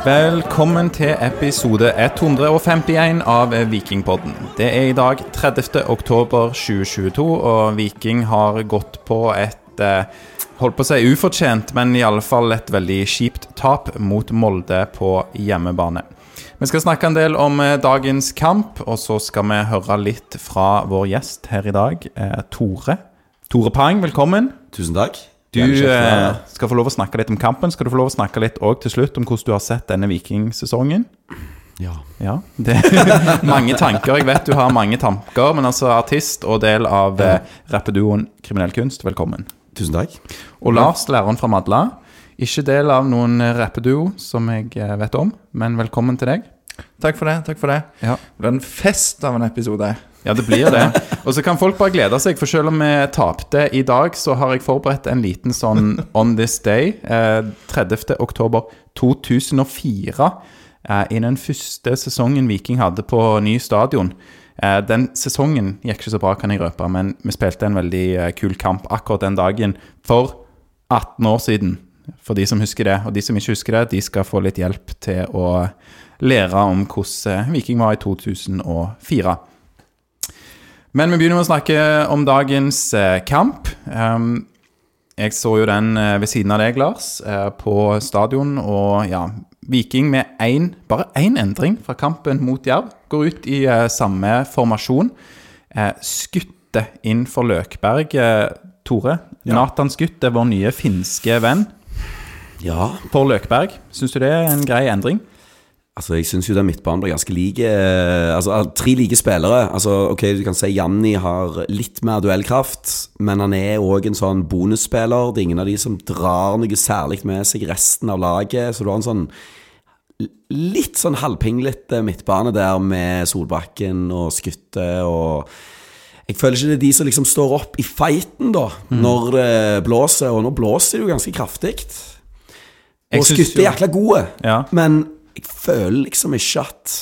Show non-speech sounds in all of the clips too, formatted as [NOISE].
Velkommen til episode 151 av Vikingpodden. Det er i dag 30. oktober 2022, og Viking har gått på et eh, holdt på å si ufortjent, men i alle fall et veldig kjipt tap mot Molde på hjemmebane. Vi skal snakke en del om eh, dagens kamp, og så skal vi høre litt fra vår gjest her i dag, eh, Tore. Tore Pang, velkommen. Tusen takk. Du eh, skal få lov å snakke litt om kampen. Skal du få lov å snakke litt òg til slutt om hvordan du har sett denne vikingsesongen? Ja. Ja, det er [LAUGHS] mange tanker. Jeg vet du har mange tanker, men altså artist og del av eh, rappeduoen Kriminell kunst, velkommen. Tusen takk. Og Lars, læreren fra Madla. Ikke del av noen eh, rappeduo som jeg eh, vet om, men velkommen til deg. Takk for det. takk for det Ja. Det blir en fest av en episode. Ja, det blir det. Og så kan folk bare glede seg, for selv om vi tapte i dag, så har jeg forberedt en liten sånn [LAUGHS] On This Day, eh, 30. oktober 2004, eh, i den første sesongen Viking hadde på ny stadion. Eh, den sesongen gikk ikke så bra, kan jeg røpe, men vi spilte en veldig eh, kul kamp akkurat den dagen for 18 år siden. For de som husker det, og de som ikke husker det, de skal få litt hjelp til å lære om hvordan eh, Viking var i 2004. Men vi begynner med å snakke om dagens eh, kamp. Um, jeg så jo den eh, ved siden av deg, Lars, på stadion. Og ja, Viking med én, bare én endring fra kampen mot Jerv. Går ut i samme formasjon. Skutte inn for Løkberg. Tore, Tore, Nathan Skutt er vår nye finske venn Ja, for Løkberg. Syns du det er en grei endring? Altså jeg syns jo den midtbanen blir ganske like. eh, Altså tre like spillere. Altså ok, du kan si Janni har litt mer duellkraft, men han er òg en sånn bonusspiller. Det er ingen av de som drar noe særlig med seg resten av laget. Så du har en sånn litt sånn halvpinglete midtbane der med Solbakken og Skutte og jeg føler ikke det er de som liksom står opp i fighten da, når det blåser, og nå blåser det jo ganske kraftig. Og Skutte er jækla gode, Ja. men jeg føler liksom ikke at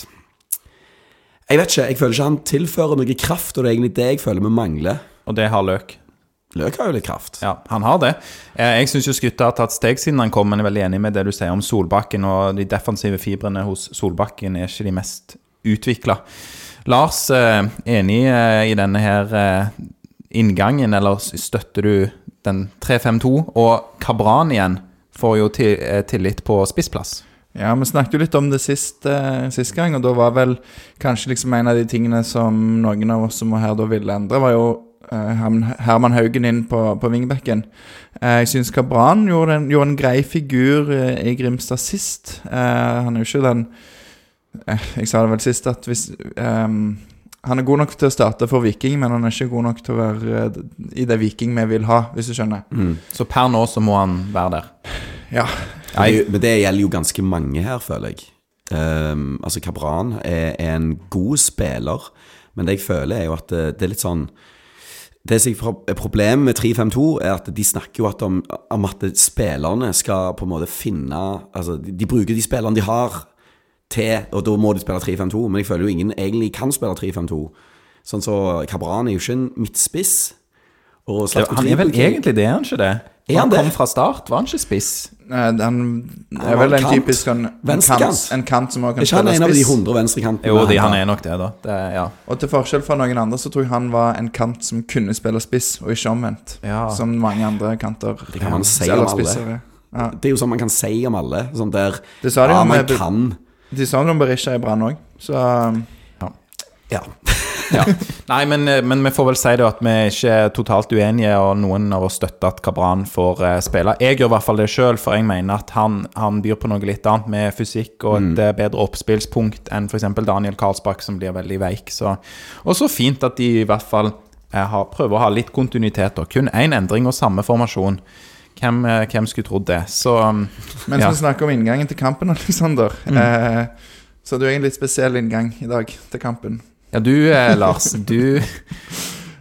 Jeg vet ikke, jeg føler ikke han tilfører noe kraft, og det er egentlig det jeg føler vi mangler. Og det har Løk. Løk har jo litt kraft. Ja, han har det. Eh, Jeg syns jo Skutte har tatt steg siden han kom, men jeg er veldig enig med det du sier om Solbakken. Og de defensive fibrene hos Solbakken er ikke de mest utvikla. Lars, eh, enig eh, i denne her inngangen, eller støtter du den 3-5-2? Og Kabran igjen får jo tillit på spissplass. Ja, Vi snakket jo litt om det sist, eh, sist gang, og da var vel kanskje liksom en av de tingene som noen av oss som var her da ville endre, var jo eh, Herman- Haugen inn på, på vingbekken. Eh, jeg syns Kabran gjorde en, gjorde en grei figur eh, i Grimstad sist. Eh, han er jo ikke den eh, Jeg sa det vel sist at hvis ehm, Han er god nok til å starte for Viking, men han er ikke god nok til å være i det Viking vi vil ha, hvis du skjønner. Mm. Så per nå så må han være der. Ja. Det, men det gjelder jo ganske mange her, føler jeg. Um, altså, Kabran er, er en god spiller, men det jeg føler, er jo at det, det er litt sånn Det som er problemet med 352, er at de snakker jo at om, om at spillerne skal på en måte finne Altså, de bruker de spillerne de har, til Og da må de spille 352, men jeg føler jo ingen egentlig kan spille 352. Sånn så Kabran er jo ikke en midtspiss. Han er vel egentlig det, er han ikke det? Er han han det? kom fra start, var han ikke spiss? Nei, Han Han er vel en typisk en, en, kant, en kant som også Er spiss. ikke han spille en av de spiss. 100 venstrekantene? Jo, de, han er nok det, da. Det, ja. Og til forskjell fra noen andre så tror jeg han var en kant som kunne spille spiss, og ikke omvendt. Ja. Som mange andre kanter. Det kan man si om alle. spisser. Ja. Det er jo sånn man kan si om alle. Sånn der Det sa de Ja, om man kan. De sa det om Berisha i Brann òg, så Ja. Ja. [LAUGHS] ja. Nei, men, eh, men vi får vel si det at vi er ikke totalt uenige, og noen av oss støtter at Kabran får eh, spille. Jeg gjør i hvert fall det sjøl, for jeg mener at han, han byr på noe litt annet med fysikk og et mm. bedre oppspillspunkt enn f.eks. Daniel Karlsbakk, som blir veldig veik. Så. Og så fint at de i hvert fall eh, har, prøver å ha litt kontinuitet. Og kun én endring og samme formasjon. Hvem, eh, hvem skulle trodd det? Så um, Mens Ja. vi snakker om inngangen til kampen, Alexander, Mm. eh, Så du er en litt spesiell inngang i dag til kampen. Ja, du eh, [LAUGHS] Lars, du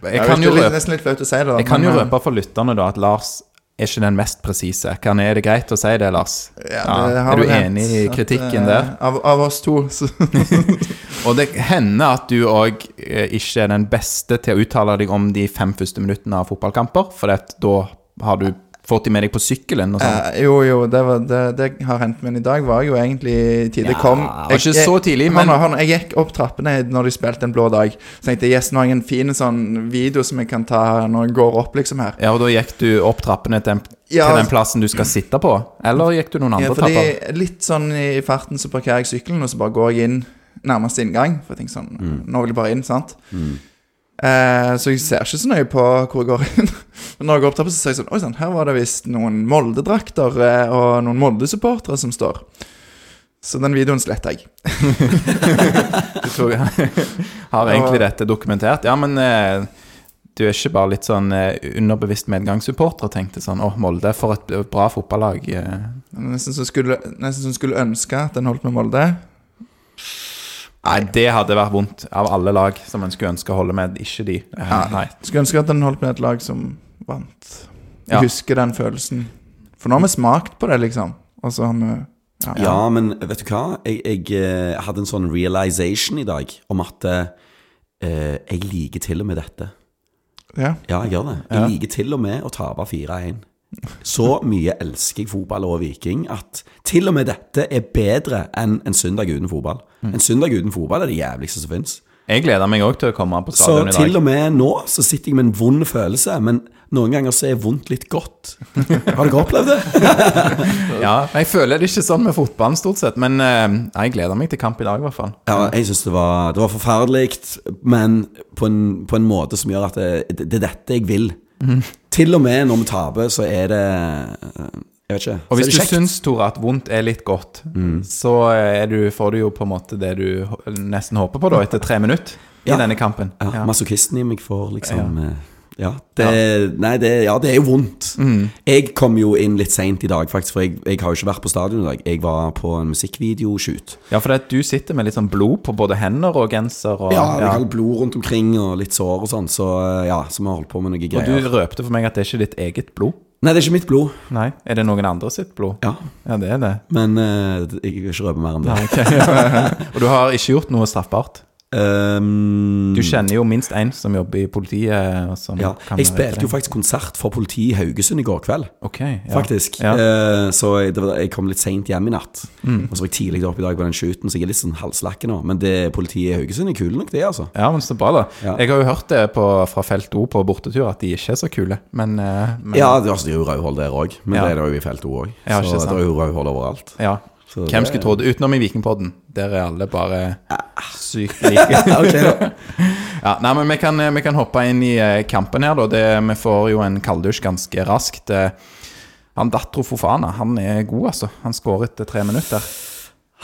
Jeg kan jo røpe, nesten litt flaut å si det. da, jeg kan jo eh, røpe for lytterne da at Lars er ikke den mest presise. Er det greit å si det, Lars? Ja, det har er du enig i kritikken at, der? Av, av oss to, [LAUGHS] Og det hender at du òg ikke er den beste til å uttale deg om de fem første minuttene av fotballkamper, for da har du fått de med deg på sykkelen og sånn. eh, Jo, jo, det, var, det, det har hendt. Men i dag var jeg jo egentlig tide. Ja, kom det var ikke så tidlig, jeg, men- nå, hør Jeg gikk opp trappene når de spilte En blå dag. Så tenkte jeg yes, nå har jeg en fin sånn video som jeg kan ta når jeg går opp, liksom her. Ja, og da gikk du opp trappene til den, Ja. til den plassen du skal sitte på? Eller gikk du noen andre Ja, fordi trapper? litt sånn i farten så parkerer jeg sykkelen, og så bare går jeg inn nærmeste inngang. For jeg tenker sånn Mm. Nå vil jeg bare inn, sant? Eh, så jeg ser ikke så nøye på hvor jeg går [LAUGHS] inn. Men når jeg går opp trappa, så ser jeg sånn Oi sann, her var det visst noen Molde-drakter eh, og noen Molde-supportere som står. Så den videoen sletter jeg. [LAUGHS] Du tror jeg [LAUGHS] har egentlig dette dokumentert? Ja, men eh, du er ikke bare litt sånn eh, underbevisst medgangssupporter og tenkte sånn Å, Molde, for et bra fotballag. eh. Nesten som skulle, nesten skulle ønske at den holdt med Molde. Nei, det hadde vært vondt av alle lag som en skulle ønske å holde med, ikke de. Ja, Nei. Skulle ønske at en holdt med et lag som vant. Jeg Ja. husker den følelsen. For nå har vi smakt på det, liksom. Og så har vi ja, Ja, men vet du hva? Jeg, jeg jeg, hadde en sånn realization i dag om at eh, jeg liker til og med dette. ja. Ja, jeg gjør det. Jeg liker til og med å tape 4-1. Så mye elsker jeg fotball og Viking at til og med dette er bedre enn en søndag uten fotball. En søndag uten fotball er det jævligste som fins. Jeg gleder meg òg til å komme på Så stadion i til og med nå så sitter jeg med en vond følelse, men noen ganger så er vondt litt godt. Har dere opplevd det? [LAUGHS] Ja, jeg føler det ikke sånn med fotballen stort sett, men eh, jeg gleder meg til kamp i dag i hvert fall. Ja, jeg syns det, var- det var forferdelig, men på en, på en måte som gjør at det, det, det er dette jeg vil. Til og med når vi taper, så er det Jeg vet ikke. Og hvis du syns, Tore, at vondt er litt godt, så er du, får du jo på en måte det du nesten håper på da, etter tre minutter i Ja. denne kampen. ja, Ja. Masochisten i meg får liksom eh, Ja, det, Nei, det, ja, det er jo vondt. Mm. Jeg kom jo inn litt seint i dag, faktisk, for jeg, jeg har jo ikke vært på stadion i dag. Jeg var på en musikkvideoshoot. Ja, for det du sitter med litt sånn blod på både hender og genser og Ja, jeg har blod rundt omkring og litt sår og sånn, så eh, ja, så vi har holdt på med noen Og du røpte for meg at det er ikke ditt eget blod. Nei, det er ikke mitt blod. Nei, er det noen andre sitt blod? Ja, Ja, det er det. men uh, jeg vil ikke røpe mer enn det. Nei, okay. [LAUGHS] og du har ikke gjort noe straffbart? Um, Du kjenner jo minst én som jobber i politiet. Som ja, kan jeg spilte jo faktisk konsert for politiet i Haugesund i går kveld. Ok, ja. Faktisk. Ja. Uh, så jeg, det var, jeg kom litt seint hjem i natt. Mm. Og så var jeg tidlig opp i dag på den shooten, så jeg er litt sånn halvslakke nå. Men det politiet i Haugesund er kule nok, det, altså. Ja, men så bra, da. Ja. Jeg har jo hørt det på, fra Felt O på bortetur, at de ikke er så kule. Men, uh, men Ja, det, altså, det er jo rødhold der òg, men det er det jo i felt O òg. Så det er jo rødhold overalt. ja. Hvem skulle trodd? Utenom i Vikingpodden. Der er alle bare sykt like. [LAUGHS] [LAUGHS] Ja, nei, men vi kan, vi kan hoppe inn i eh, kampen her, da. Det, vi får jo en kalddusj ganske raskt. Eh, Han Datro Fofana, han er god, altså. Han skårer etter tre minutter.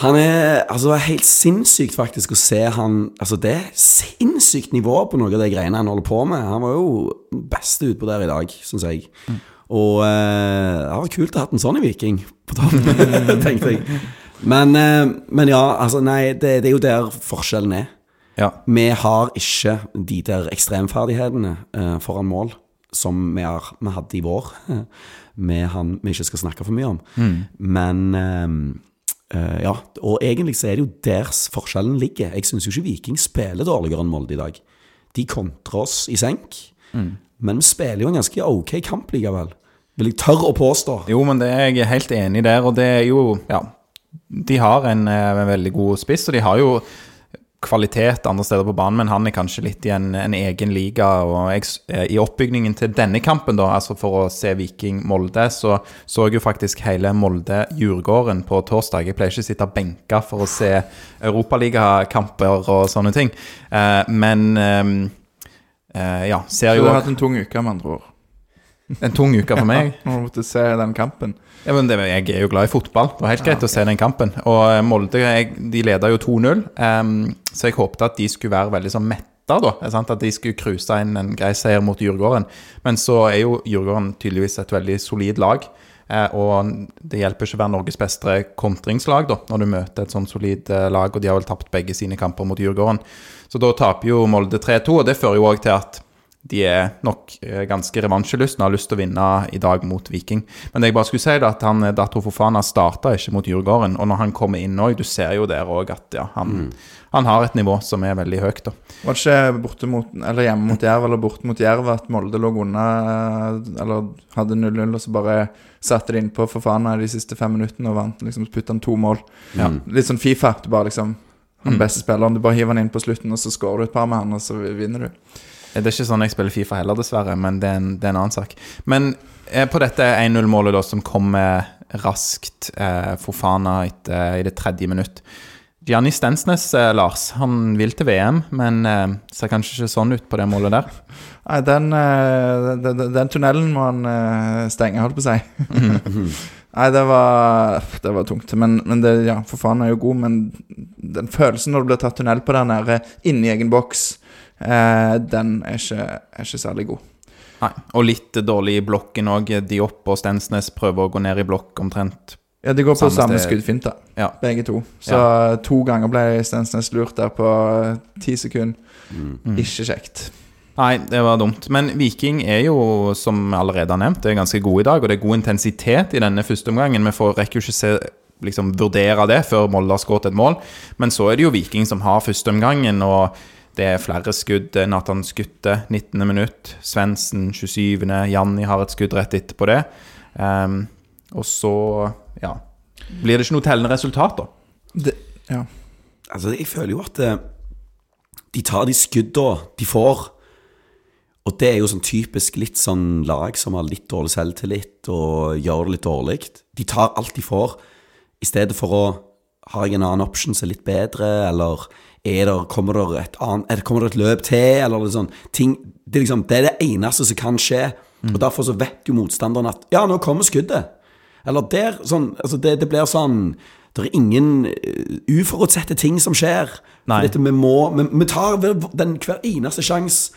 Han er altså det er helt sinnssykt faktisk å se han Altså Det er sinnssykt nivå på noe av de greiene han holder på med. Han var jo den beste utpå der i dag, syns jeg. Og eh, det hadde vært kult å ha hatt en sånn i Viking på toppen, [LAUGHS] tenkte jeg. Men, eh, men ja, altså nei, det, det er jo der forskjellen er. Ja. Vi har ikke de der ekstremferdighetene eh, foran mål som vi, har, vi hadde i vår, [LAUGHS] med han vi ikke skal snakke for mye om. Men eh, eh, ja, og egentlig så er det jo der forskjellen ligger. Jeg syns jo ikke Viking spiller dårligere enn Molde i dag. De kontrer oss i senk, men vi spiller jo en ganske ok kamp likevel. Vil jeg tørre å påstå. Jo, men det er jeg helt enig i der, og det er jo Ja. De har en, en veldig god spiss, og de har jo kvalitet andre steder på banen, men han er kanskje litt i en, en egen liga. og jeg, eh, I oppbygningen til denne kampen, da, altså for å se Viking-Molde, så så jeg jo faktisk hele Molde-Djurgården på torsdag. Jeg pleier ikke å sitte benka for å se Europaligakamper og sånne ting, eh, men eh, eh, ja, ser Så jo du har hatt en tung uke, med andre ord. en tung uke for meg. [LAUGHS] ja, måtte se den kampen. Ja, men det, Jeg er jo glad i fotball. Det var helt greit å se den kampen. Og eh, Molde jeg, de leda jo 2-0, um, så jeg håpte at de skulle være veldig sånn metta. da? At de skulle cruise inn en grei seier mot Djurgården. Men så er jo Djurgården tydeligvis et veldig solid lag. Eh, og det hjelper ikke å være Norges beste kontringslag da, når du møter et sånn solid eh, lag, og de har vel tapt begge sine kamper mot Djurgården. Så da taper jo Molde 3-2, og det fører jo òg til at de er nok eh, ganske revansjelystne og har lyst til å vinne i dag mot Viking. Men det jeg bare skulle si da, at han, Dato Fofana starta ikke mot Djurgården. Og når han kommer inn òg, du ser jo der òg at ja, han, han har et nivå som er veldig høyt. da. Var det ikke borte mot, eller hjemme mot Jerv eller borte mot Jerv at Molde lå unna Eller hadde 0-0, og så bare satte det innpå for faen de siste fem minuttene og vant. liksom Putta han to mål. Ja. Litt sånn Fifa. Du bare liksom Han Mm. beste spilleren, du bare hiver han inn på slutten, og så skårer du et par med han, og så vinner du. Det er ikke sånn jeg spiller Fifa heller, dessverre, men det er en, det er en annen sak. Men eh, på dette 1-0-målet da, som kommer raskt, eh, Fofana etter, i det tredje minutt Gianni Stensnes, eh, Lars, han vil til VM, men eh, ser kanskje ikke sånn ut på det målet der. [LAUGHS] Nei, den, eh, den, den, den tunnelen må han eh, stenge, holdt på å si. [LAUGHS] Nei, det var, det var tungt. Men, men det, ja, for faen er jo god, men den følelsen når det blir tatt tunnel på der nede inni egen boks, eh, den er ikke, er ikke særlig god. Nei. Og litt dårlig i blokken òg. Diop og Stensnes prøver å gå ned i blokk omtrent. Ja, de går på Samme samme skuddfinte, Ja. begge to. Så to ganger ble Stensnes lurt der på eh, ti sekunder. Mm. Ikke kjekt. Nei, det var dumt. Men Viking er jo, som allerede har nevnt, er ganske gode i dag. Og det er god intensitet i denne første omgangen. Vi får rekker ikke se, liksom, vurdere det før Molde har skåret et mål. Men så er det jo Viking som har førsteomgangen, og det er flere skudd. Nathan Skutte, 19. minutt. Svendsen, 27. Janni har et skudd rett etterpå det. Um, og så, ja Blir det ikke noe tellende resultat, da? Det, ja. Altså, jeg føler jo at eh, de tar de skuddene de får. Og det er jo sånn typisk litt sånn lag som har litt dårlig selvtillit og gjør det litt dårlig. De tar alt de får, i stedet for å Har jeg en annen option som er litt bedre, eller er der, kommer, det et et løp til, eller sånn ting det, er liksom, det er det eneste som kan skje. Og derfor så vet jo motstanderen at Ja, nå kommer skuddet. Eller der sånn Altså, det, det blir sånn Det er ingen eh, uforutsette ting som skjer. Dette, vi, må, vi, vi tar den hver eneste sjanse.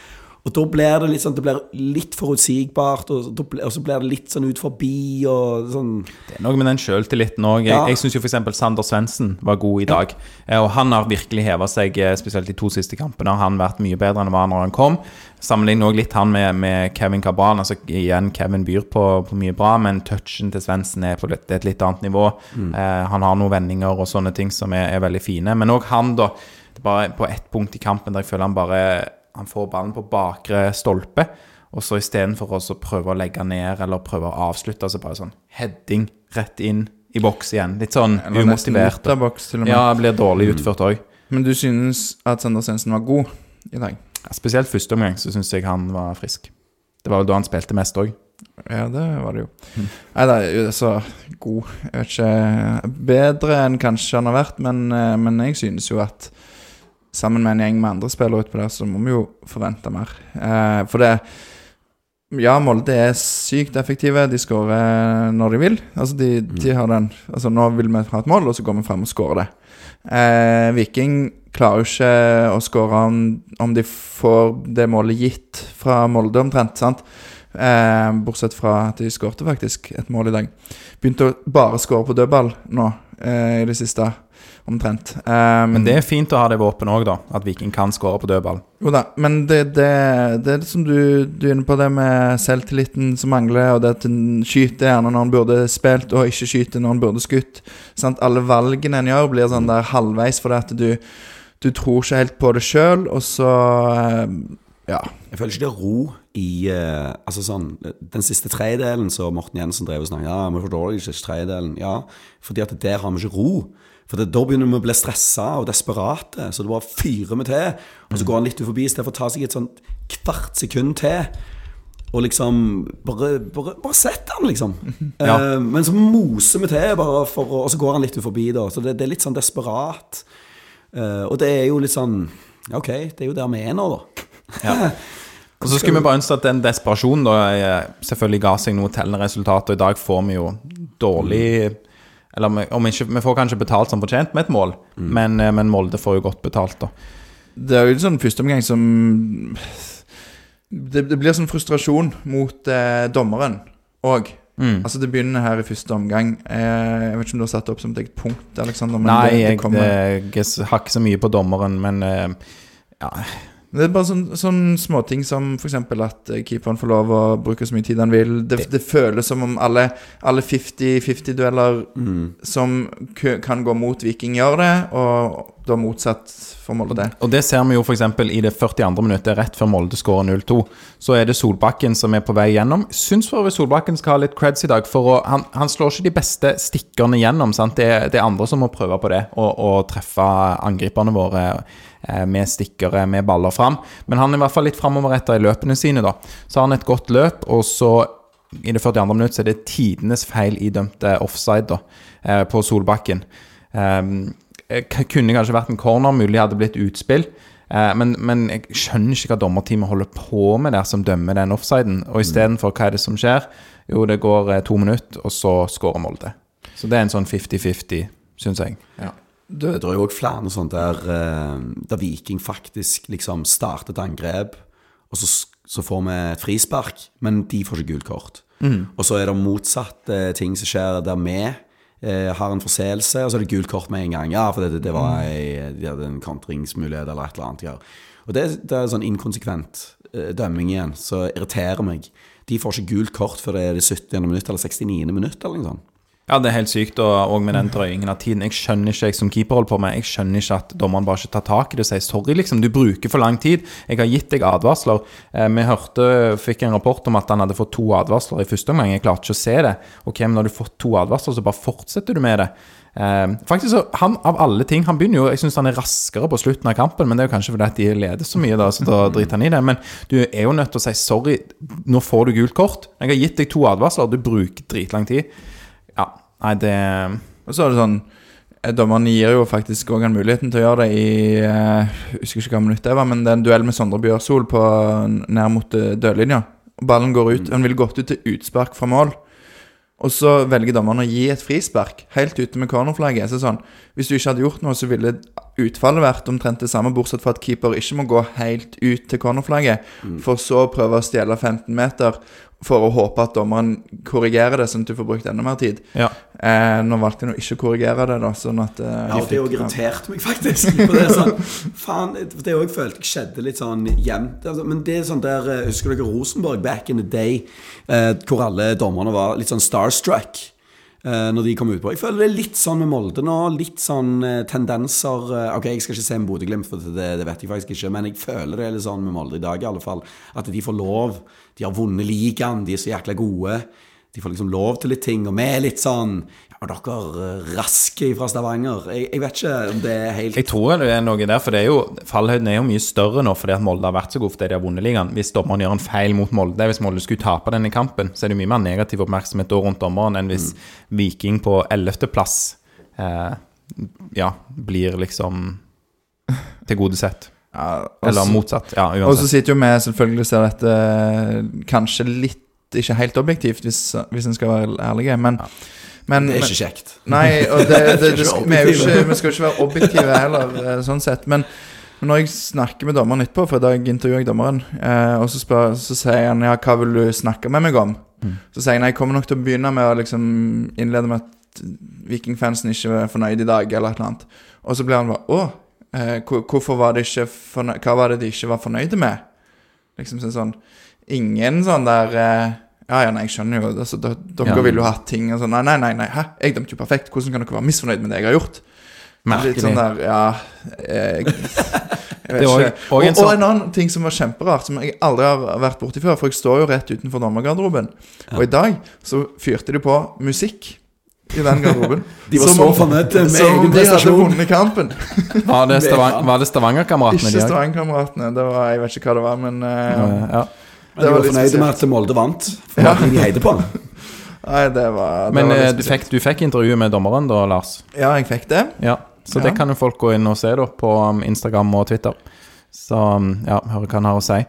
Og da blir det litt sånn Det blir litt forutsigbart, og, og så blir det litt sånn ut forbi og sånn Det er noe med den sjøltilliten òg. Jeg, Ja. jeg syns f.eks. Sander Svendsen var god i dag. Ja. Og han har virkelig heva seg, eh, spesielt de to siste kampene. Har han vært mye bedre enn han var når han kom. Sammenligner også litt han med, med Kevin Cabran. Altså igjen, Kevin byr på, på mye bra, men touchen til Svendsen er på litt, et litt annet nivå. Eh, han har noen vendinger og sånne ting som er, er veldig fine. Men òg han, da. Det er bare på ett punkt i kampen der jeg føler han bare Han får ballen på bakre stolpe. Og så istedenfor å prøve å legge ned eller prøve å avslutte, så bare sånn heading rett inn i boks igjen. Litt sånn Eller umotivert. av boks, til og med. Ja, blir dårlig utført òg. Men du synes at Sander Svendsen var god i dag? Spesielt første omgang så syns jeg han var frisk. Det var jo da han spilte mest òg. Ja, det var det jo. Nei, det er så god Jeg vet ikke Bedre enn kanskje han har vært, men, eh, men jeg synes jo at sammen med en gjeng med andre spillere utpå der, så må vi jo forvente mer. Eh, for det Ja, Molde er sykt effektive. De skårer når de vil. Altså, de, de har den Altså, nå vil vi ha et mål, og så går vi frem og skårer det. Eh, Viking klarer jo ikke å skåre om, om de får det målet gitt fra Molde, omtrent. sant? Eh, bortsett fra at de skårte faktisk et mål i dag. Begynte å bare skåre på dødball nå eh, i det siste, omtrent. Um, Men det er fint å ha det våpenet òg, da. At Viking kan skåre på dødball. Jo da, men det, det, det er det som du, du er inne på, det med selvtilliten som mangler, og det at en skyter gjerne når en burde spilt, og ikke skyter når en burde skutt. Sant? Alle valgene en gjør, blir sånn der halvveis fordi at du, du tror ikke helt på det sjøl, og så eh, Ja. Jeg føler ikke det er ro i uh, Altså sånn Den siste tredelen så Morten Jensen drev og snakket Ja, vi forstår ikke tredelen. Ja, fordi at der har vi ikke ro. For det, da begynner vi å bli stressa og desperate. Så det bare fyrer vi til. Og så går han litt forbi istedenfor å ta seg et sånt kvart sekund til. Og liksom Bare, bare, bare sett han, liksom. [LAUGHS] Ja. Eh, men så moser vi til, bare for Og så går han litt forbi, da. Så det, det er litt sånn desperat. Eh, og det er jo litt sånn Ok, det er jo der vi er nå, da. [LAUGHS] Og så skulle vi bare ønske at den desperasjonen da eh, selvfølgelig ga seg noe tellende resultat, og i dag får vi jo dårlig Eller om ikke, vi får kanskje betalt som fortjent med et mål, men, eh, men Molde får jo godt betalt, da. Det er jo en sånn førsteomgang som det, det blir sånn frustrasjon mot eh, dommeren òg. Altså Det begynner her i første omgang. Eh, jeg vet ikke om du har satt det opp som et eget punkt, Alexander. Men Nei, det, det jeg, det, jeg har ikke så mye på dommeren, men eh, ja, Det er bare sånne sånn småting som f.eks. at eh, keeperen får lov å bruke så mye tid han vil. Det, det føles som om alle, alle 50-50-dueller som kan gå mot Viking, gjør det, og da motsatt for Molde. det Og det ser vi jo f.eks. i det 42. minuttet, rett før Molde skårer 0-2. Så er det Solbakken som er på vei gjennom. Syns for øvrig Solbakken skal ha litt creds i dag, for å, han, han slår ikke de beste stikkerne gjennom. Sant? Det, det er andre som må prøve på det, og, og treffe angriperne våre med stikkere, med baller fram. Men han er i hvert fall litt framoverretta i løpene sine, da. Så har han et godt løp, og så i det 42. minutt så er det tidenes feil idømte offside da, eh, på Solbakken. Um, kunne kanskje vært en corner, mulig hadde blitt utspill. Eh, men, men jeg skjønner ikke hva dommerteamet holder på med der som dømmer den offsiden. Og istedenfor, hva er det som skjer? Jo, det går eh, to minutter, og så skårer Molde. Så det er en sånn 50-50, syns jeg. Det er jo òg flere sånt der, eh, der Viking faktisk liksom starter et angrep, og så, så får vi frispark, men de får ikke gult kort. Og så er det motsatt eh, ting som skjer der vi eh, har en forseelse, og så er det gult kort med en gang. Ja, for det, det var ei, de hadde en kontringsmulighet eller et eller annet. Ja. Og det, det er sånn inkonsekvent eh, dømming igjen, så irriterer meg. De får ikke gult kort før det er det 70. minutt eller 69. minutt eller noe sånt. Ja, det er helt sykt, og, og med den drøyingen av tiden. Jeg skjønner ikke, jeg som keeper holder på med, jeg skjønner ikke at dommeren bare ikke tar tak i det og sier sorry, liksom, du bruker for lang tid. Jeg har gitt deg advarsler. Eh, vi hørte, fikk en rapport om at han hadde fått to advarsler i første omgang. Jeg klarte ikke å se det. Ok, men når du får to advarsler, så bare fortsetter du med det. Eh, faktisk så, han Av alle ting Han begynner jo, jeg syns han er raskere på slutten av kampen, men det er jo kanskje fordi at de leder så mye, da, så da driter han i det. Men du er jo nødt til å si sorry, nå får du gult kort. Jeg har gitt deg to advarsler, du bruker dritlang tid. Nei, det Og så er det sånn eh, Dommeren gir jo faktisk òg han muligheten til å gjøre det i eh, Jeg husker ikke hva minutt det var, men det er en duell med Sondre Bjørsol på nær mot dørlinja. dødlinja. Ballen går ut. Han ville gått ut til utspark fra mål. Og så velger dommeren å gi et frispark helt ute med cornerflagget. Så sånn, Hvis du ikke hadde gjort noe, så ville utfallet vært omtrent det samme, bortsett fra at keeper ikke må gå helt ut til cornerflagget, for så å prøve å stjele 15 meter for å håpe at dommeren korrigerer det, sånn at du får brukt enda mer tid. Ja. Eh, nå valgte jeg nå ikke å korrigere det, da, sånn at eh, Ja, og det òg irriterte meg faktisk. For det er sånn, faen, det òg følte jeg skjedde litt sånn jevnt. Altså, men det er sånn der eh, Husker dere Rosenborg back in the day, eh, hvor alle dommerne var litt sånn starstruck? eh, Når de kom ut på. Jeg føler det er litt sånn med Molde nå. Litt sånn eh, tendenser Ok, jeg skal ikke se en Bodø-Glimt, for det, det vet jeg faktisk ikke. Men jeg føler det er litt sånn med Molde i dag, i alle fall. At de får lov. De har vunnet ligaen, de er så jækla gode. De får liksom lov til litt ting, og vi er litt sånn Ja, dere eh, raske fra Stavanger. Jeg, jeg vet ikke om det er helt Jeg tror det er noe der, for det er jo, fallhøyden er jo mye større nå fordi at Molde har vært så god fordi de har vunnet ligaen. Hvis dommeren gjør en feil mot Molde, hvis Molde skulle tape denne kampen, så er det mye mer negativ oppmerksomhet da rundt dommeren enn hvis Viking på 11.-plass eh, ja, blir liksom [LAUGHS] tilgodesett. Ja, Eller motsatt. Ja, Og så sitter jo vi selvfølgelig og ser dette eh, kanskje litt ikke helt objektivt, hvis, hvis en skal være ærlig, men, men Det er ikke kjekt. Nei, og det, det, det, [LAUGHS] vi, er ikke, vi skal jo ikke være objektive heller, eh, sånn sett. Men men når jeg snakker med dommeren etterpå, for i dag intervjuer jeg dommeren, eh, og så, spør, så sier han ja, hva vil du snakke med meg om? Så sier jeg nei, jeg kommer nok til å begynne med å liksom innlede med at vikingfansen ikke er fornøyd i dag, eller et eller annet. Og så blir han bare å, hvorfor var det ikke fornøyd, hva var det de ikke var fornøyde med? Liksom sånn, sånn Ingen sånn der eh, Ja, ja, nei, jeg skjønner jo altså, Dere Ja. ville jo hatt ting og sånn Nei, nei, nei, nei, hæ? Jeg dømte jo perfekt. Hvordan kan dere være misfornøyd med det jeg har gjort? Litt Merkelig. sånn der, ja eh, Jeg, [LAUGHS] jeg. Og, og sånn- en annen ting som var kjemperart, som jeg aldri har vært borti før, for jeg står jo rett utenfor dommergarderoben, og i dag så fyrte de på musikk i den garderoben. [LAUGHS] De var Som så fornøyd med Som om egen de hadde prestasjon. vunnet kampen. [LAUGHS] Var det, Stavang, var det Stavanger-kameratene Ikke de? Stavanger-kameratene. Det var, Jeg vet ikke hva det var, men uh, Ja. Men de var var fornøyde med at Molde vant. For ja. de heide på. [LAUGHS] Nei, det var det Men var eh, du fikk, du fikk intervjuet med dommeren da, Lars? Ja, jeg fikk det. Ja, så Ja. det kan jo folk gå inn og se da på um, Instagram og Twitter. Så um, ja, høre hva han har å si.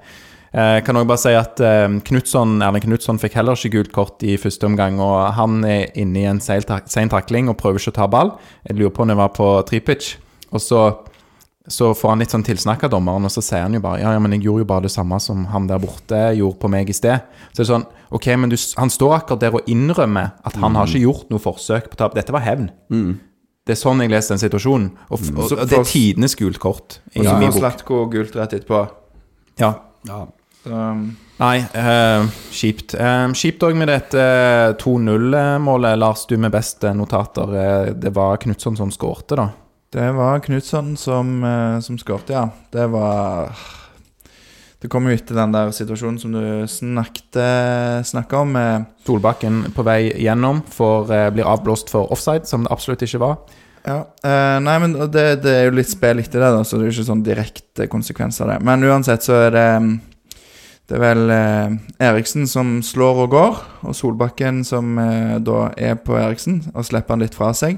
Eh, Jeg kan også bare si at eh, Knutson, Erling Knutson fikk heller ikke gult kort i første omgang. Og han er inne i en sein takling og prøver ikke å ta ball. Jeg lurer på om det var på tripitch. Og så så får han litt sånn tilsnakk av dommeren, og så sier han jo bare Ja, ja, men jeg gjorde jo bare det samme som han der borte gjorde på meg i sted. Så det er sånn Ok, men du, han står akkurat der og innrømmer at han har ikke gjort noe forsøk på tap. Dette var hevn. Det er sånn jeg leser den situasjonen. Og, f- og, og det er tidenes gult kort Og så får. Slatko gult rett etterpå. Ja. Ja. Um, Nei, uh, kjipt. Eh, kjipt òg med dette eh, 2-0-målet. Lars, du med beste notater. Eh, det var Knutson som skårte, da. det var Knutson som, som skårte, ja. Det var Det kom jo etter den der situasjonen som du snakket snakka om. eh, Solbakken på vei gjennom for, eh, blir avblåst for offside, som det absolutt ikke var. Ja, uh, Nei, men det, det er jo litt spill etter det, da, så det er jo ikke sånn direkte konsekvenser av det. Men uansett så er det mm, Det er vel eh, Eriksen som slår og går, og Solbakken som eh, da er på Eriksen og slipper han litt fra seg.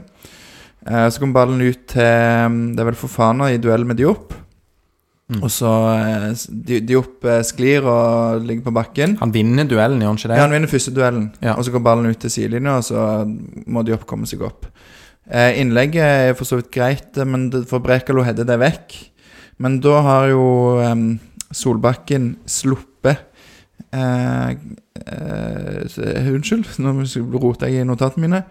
Eh, så kommer ballen ut til mm, Det er vel Fofana i duell med Diop. Mm. Og så eh, Diop eh, sklir og ligger på bakken. Han vinner duellen, gjør han ikke det? Ja, han vinner første duellen, Ja. og så går ballen ut til sidelinja, og så må Diop komme seg opp. Eh, innlegget er for så vidt greit, men det, for Brekalo header det vekk. Men da har jo Solbakken sluppet eh, eh, Unnskyld, nå roter jeg i notatene mine.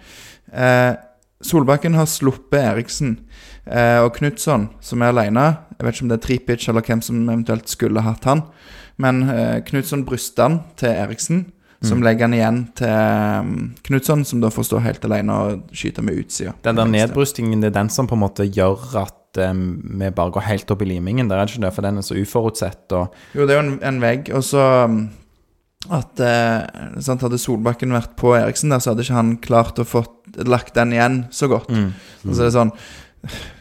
Eh, Solbakken har sluppet Eriksen eh, og Knutson, som er alene. Jeg vet ikke om det er Tripic eller hvem som eventuelt skulle hatt han. Men eh, Knutson bryster han til Eriksen, som legger han igjen til um, Knutson, som da får stå helt alene og skyte med utsida. Den der nedbrystingen, det er den som på en måte gjør at vi bare går helt opp i limingen. Det er ikke det, for den er så uforutsett. Og Jo, det er jo en, en vegg. Og så um, at eh, sant, Hadde Solbakken vært på Eriksen der, så hadde ikke han klart å få lagt den igjen så godt. mm. Så det er sånn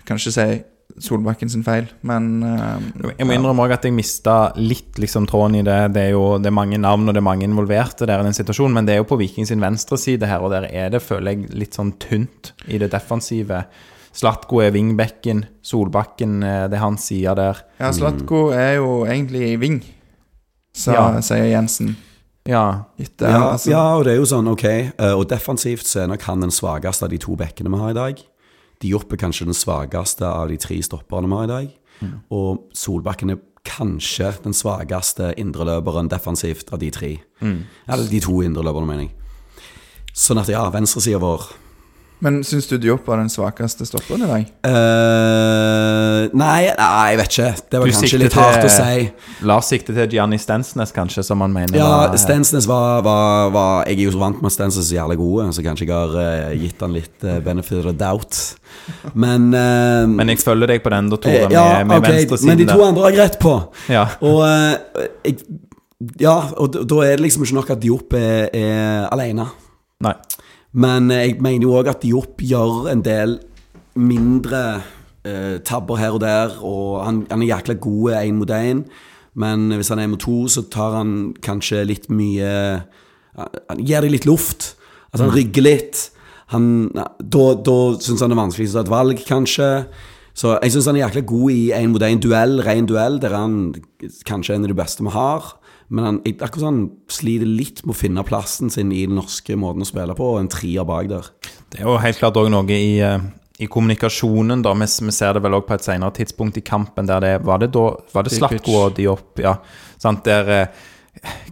Kan ikke si Solbakken sin feil, men eh, Jeg må innrømme også at jeg mista litt liksom tråden i det. Det er jo det er mange navn og det er mange involverte der i den situasjonen, men det er jo på Viking sin venstre side her, og der er det, føler jeg, litt sånn tynt i det defensive. Slatko er vingbekken, Solbakken eh, det er hans side der. Ja, Slatko er jo egentlig i ving, sa, Ja. sier Jensen. Ja. Etter, Ja, altså, ja, og det er jo sånn, ok. eh, Og defensivt så er nok han den svakeste av de to bekkene vi har i dag. de er kanskje den svakeste av de tre stopperne vi har i dag. Og Solbakken er kanskje den svakeste indreløperen defensivt av de tre. Eller de to indreløperne, mener jeg. Sånn at ja, venstresida vår Men syns du Diop var den svakeste stopperen i dag? Uh, nei, nei, jeg vet ikke. Det var Du kanskje litt hardt å si. Lars sikter til Gianni Stensnes, kanskje, som han mener Ja, var- Stensnes var, var, var Jeg er jo så vant med at Stensnes er jævlig gode, så kanskje jeg har uh, gitt han litt uh, benefit of doubt. Men, Men jeg følger deg på den, da, Tore, med, ja, med ok, venstresiden Men de to andre har jeg rett på. Ja. Og jeg, Ja, og da- da er det liksom ikke nok at Diop er, er alene. Nei. Men eh, jeg mener jo òg at Diop gjør en del mindre eh, tabber her og der, og han, han er jækla god én mot én. Men hvis han er mot to, så tar han kanskje litt mye Han gir deg litt luft. Altså han rygger litt. Han, da da syns han det er vanskelig å ta et valg, kanskje. Så jeg syns han er jækla god i én mot én duell, ren duell, der han kanskje er en av de beste vi har. Men han, akkurat sånn, han sliter litt med å finne plassen sin i den norske måten å spille på, og en trier bak der. Det er jo helt klart òg noe i, eh, i kommunikasjonen, da. Vi, vi ser det vel òg på et senere tidspunkt i kampen, der det Var det da Var det Slatko og Diop? Ja. Sant, der eh,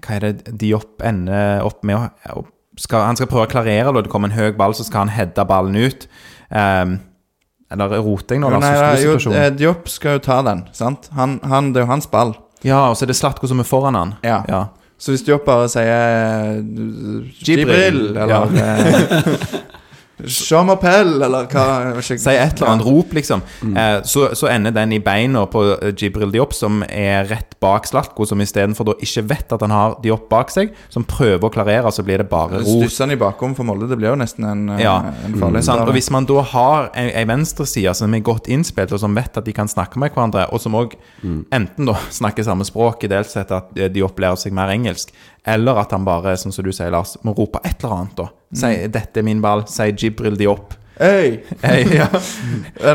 Hva er det Diop ender opp med å skal, Han skal prøve å klarere, da det kommer en høy ball, så skal han heade ballen ut. Um, eller roter jeg nå, Jo, nei, da, jo, eh, Diop skal jo ta den, sant? Han, han, det er jo hans ball. Ja, og så er det Slatko som er foran han. Ja. ja. Så hvis du bare sier Jibril, Jibril, eller [LAUGHS] ja. Appell, eller hva. Si et eller annet rop, liksom. Mm. Eh, så, så ender den i beina på eh, Jibril Diop, som er rett bak Slatko, som istedenfor da ikke vet at han har Diop bak seg, som prøver å klarere, så blir det bare ro. Stusser han i bakrom for Molde, det blir jo nesten en, eh, Ja. en farlig mm. Og hvis man da har ei, ei venstreside som er godt innspilt, og som vet at de kan snakke med hverandre, og som òg enten da [LAUGHS] snakker samme språk, i dels sett at Diop de opplærer seg mer engelsk, eller at han bare, sånn som du sier, Lars, må rope et eller annet, da. Si 'dette er min ball', si Jibril de opp'. Hey, [LAUGHS] ja.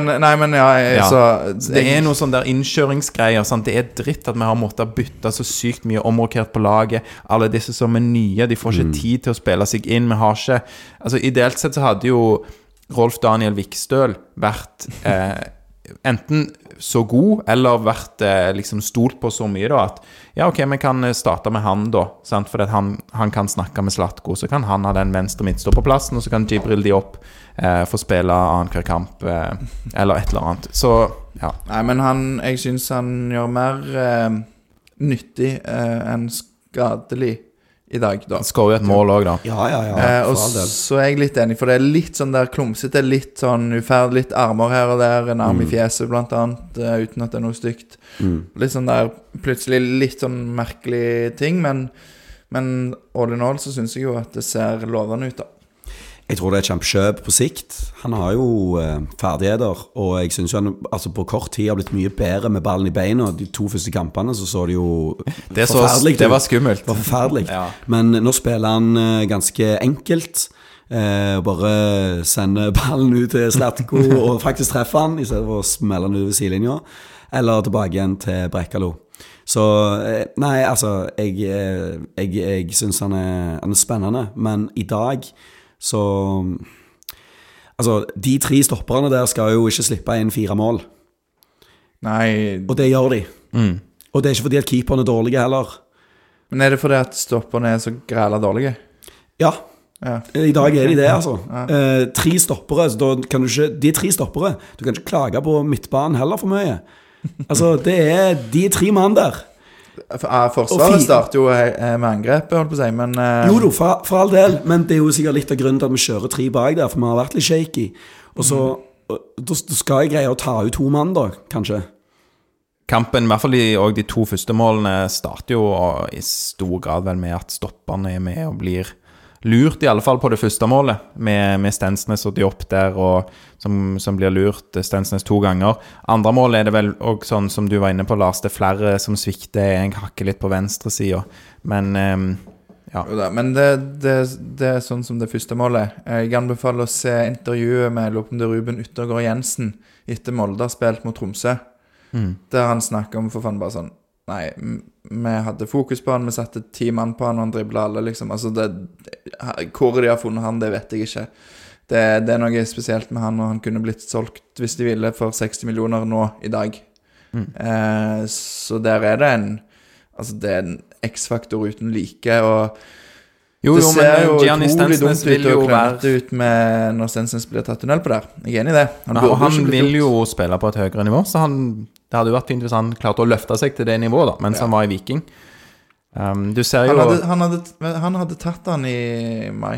Nei, men ja, jeg, Ja. så det er noe sånn der innkjøringsgreier. Sant? Det er dritt at vi har måttet bytte så sykt mye omrokert på laget. Alle disse som er nye, de får ikke tid til å spille seg inn. Vi har ikke Altså Ideelt sett så hadde jo Rolf Daniel Vikstøl vært eh, enten så god eller vært eh, liksom stolt på så mye da at ja, ok, vi kan eh, starte med han, da. Sant? For han, han kan snakke med Slatko. Så kan han ha den venstre midtstopperplassen, og så kan Jibril opp eh, få spille annenhver kamp, eh, eller et eller annet. Så ja. Nei, men han Jeg syns han gjør mer eh, nyttig eh, enn skadelig i dag, da. Han skårer jo et mål òg, da. Ja, ja, ja. Eh, og så er jeg litt enig, for det er litt sånn der klumsete, litt sånn uferdig, litt armer her og der, en arm i fjeset blant annet, eh, uten at det er noe stygt. Mm. Litt sånn der plutselig litt sånn merkelig ting, men, men all in all så syns jeg jo at det ser lovende ut, da. Jeg tror det er et kjempekjøp på sikt. Han har jo eh, ferdigheter, og jeg syns han altså på kort tid har blitt mye bedre med ballen i beina. De to første kampene så så det jo Det, så, forferdelig det var skummelt. Det var forferdelig. Ja. Men nå spiller han eh, ganske enkelt. Eh, bare sender ballen ut til Slatko [LAUGHS] og faktisk treffer han, i stedet for å smelle den ut ved sidelinja. Eller tilbake igjen til Brekkalo. Så eh, Nei, altså Jeg, eh, jeg, jeg syns han, han er spennende, men i dag så Altså, de tre stopperne der skal jo ikke slippe inn fire mål. Nei, Og det gjør de. Mm. Og det er ikke fordi at keeperne er dårlige heller. men er det fordi at stopperne er så græla dårlige? Ja, Ja. I dag er de det, altså. Eh, tre stoppere. Så da kan du ikke, de er tre stoppere. Du kan ikke klage på midtbanen heller for mye. Altså, det er De tre mann der. For, Og forsvaret starter jo eh, med angrepet, holdt på å si, men eh, Jo da, for, for all del, men det er jo sikkert litt av grunnen til at vi kjører tre bak der, for vi har vært litt shaky. Og så Da da skal jeg greie å ta ut to mann, da, kanskje. Kampen, i hvert fall de, og de to første målene, starter jo i stor grad vel med at stopperne er med og blir lurt, i alle fall på det første målet, med, med Stensnes og Diop der, og, som, som blir lurt eh, Stensnes to ganger. Andre målet er det vel òg sånn som du var inne på, Lars, det er flere som svikter. Jeg hakker litt på venstresida, men um, ja. Men det, det, det er sånn som det første målet. Jeg anbefaler å se intervjuet med Lopende Ruben Yttergård Jensen etter Molde har spilt mot Tromsø. Mm. Der han snakker om for faen bare sånn Nei, vi hadde fokus på han, vi satte ti mann på han, og han dribla alle, liksom. Altså, det, hvor de har funnet han, det vet jeg ikke. Det, det er noe spesielt med han, og han kunne blitt solgt hvis de ville for 60 millioner nå i dag. Mm. Eh, så der er det en Altså, det er en X-faktor uten like, og Jo, det jo, ser men jo Gianni utrolig dumt ut å klønete ut med når Stensnes blir tatt tunnel på der. Jeg er enig i det. Han, Nei, han vil jo spille på et høyere nivå, så han, det hadde jo vært fint hvis han klarte å løfte seg til det nivået da, mens Ja. han var i Viking. Um, du ser jo han hadde, han, hadde, han hadde tatt han i mai.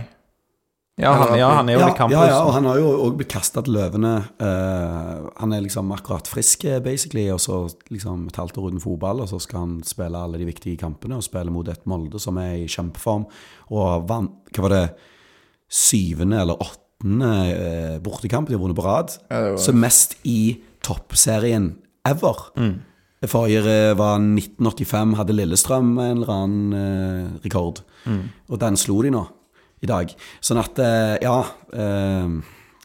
ja, han, ja, han er jo Ja, litt ja, ja, og han har jo òg blitt kasta til løvene. Uh, han er liksom akkurat frisk, eh, basically, og så liksom et halvt år uten fotball, og så skal han spille alle de viktige kampene, og spille mot et Molde som er i kjempeform, og vant Hva var det? Syvende eller åttende eh, bortekamp de har vunnet på rad. Ja, var- Så mest i toppserien ever. Det forrige eh, var 1985, hadde Lillestrøm en eller annen eh, rekord. Og den slo de nå, i dag. Sånn at, eh, ja eh,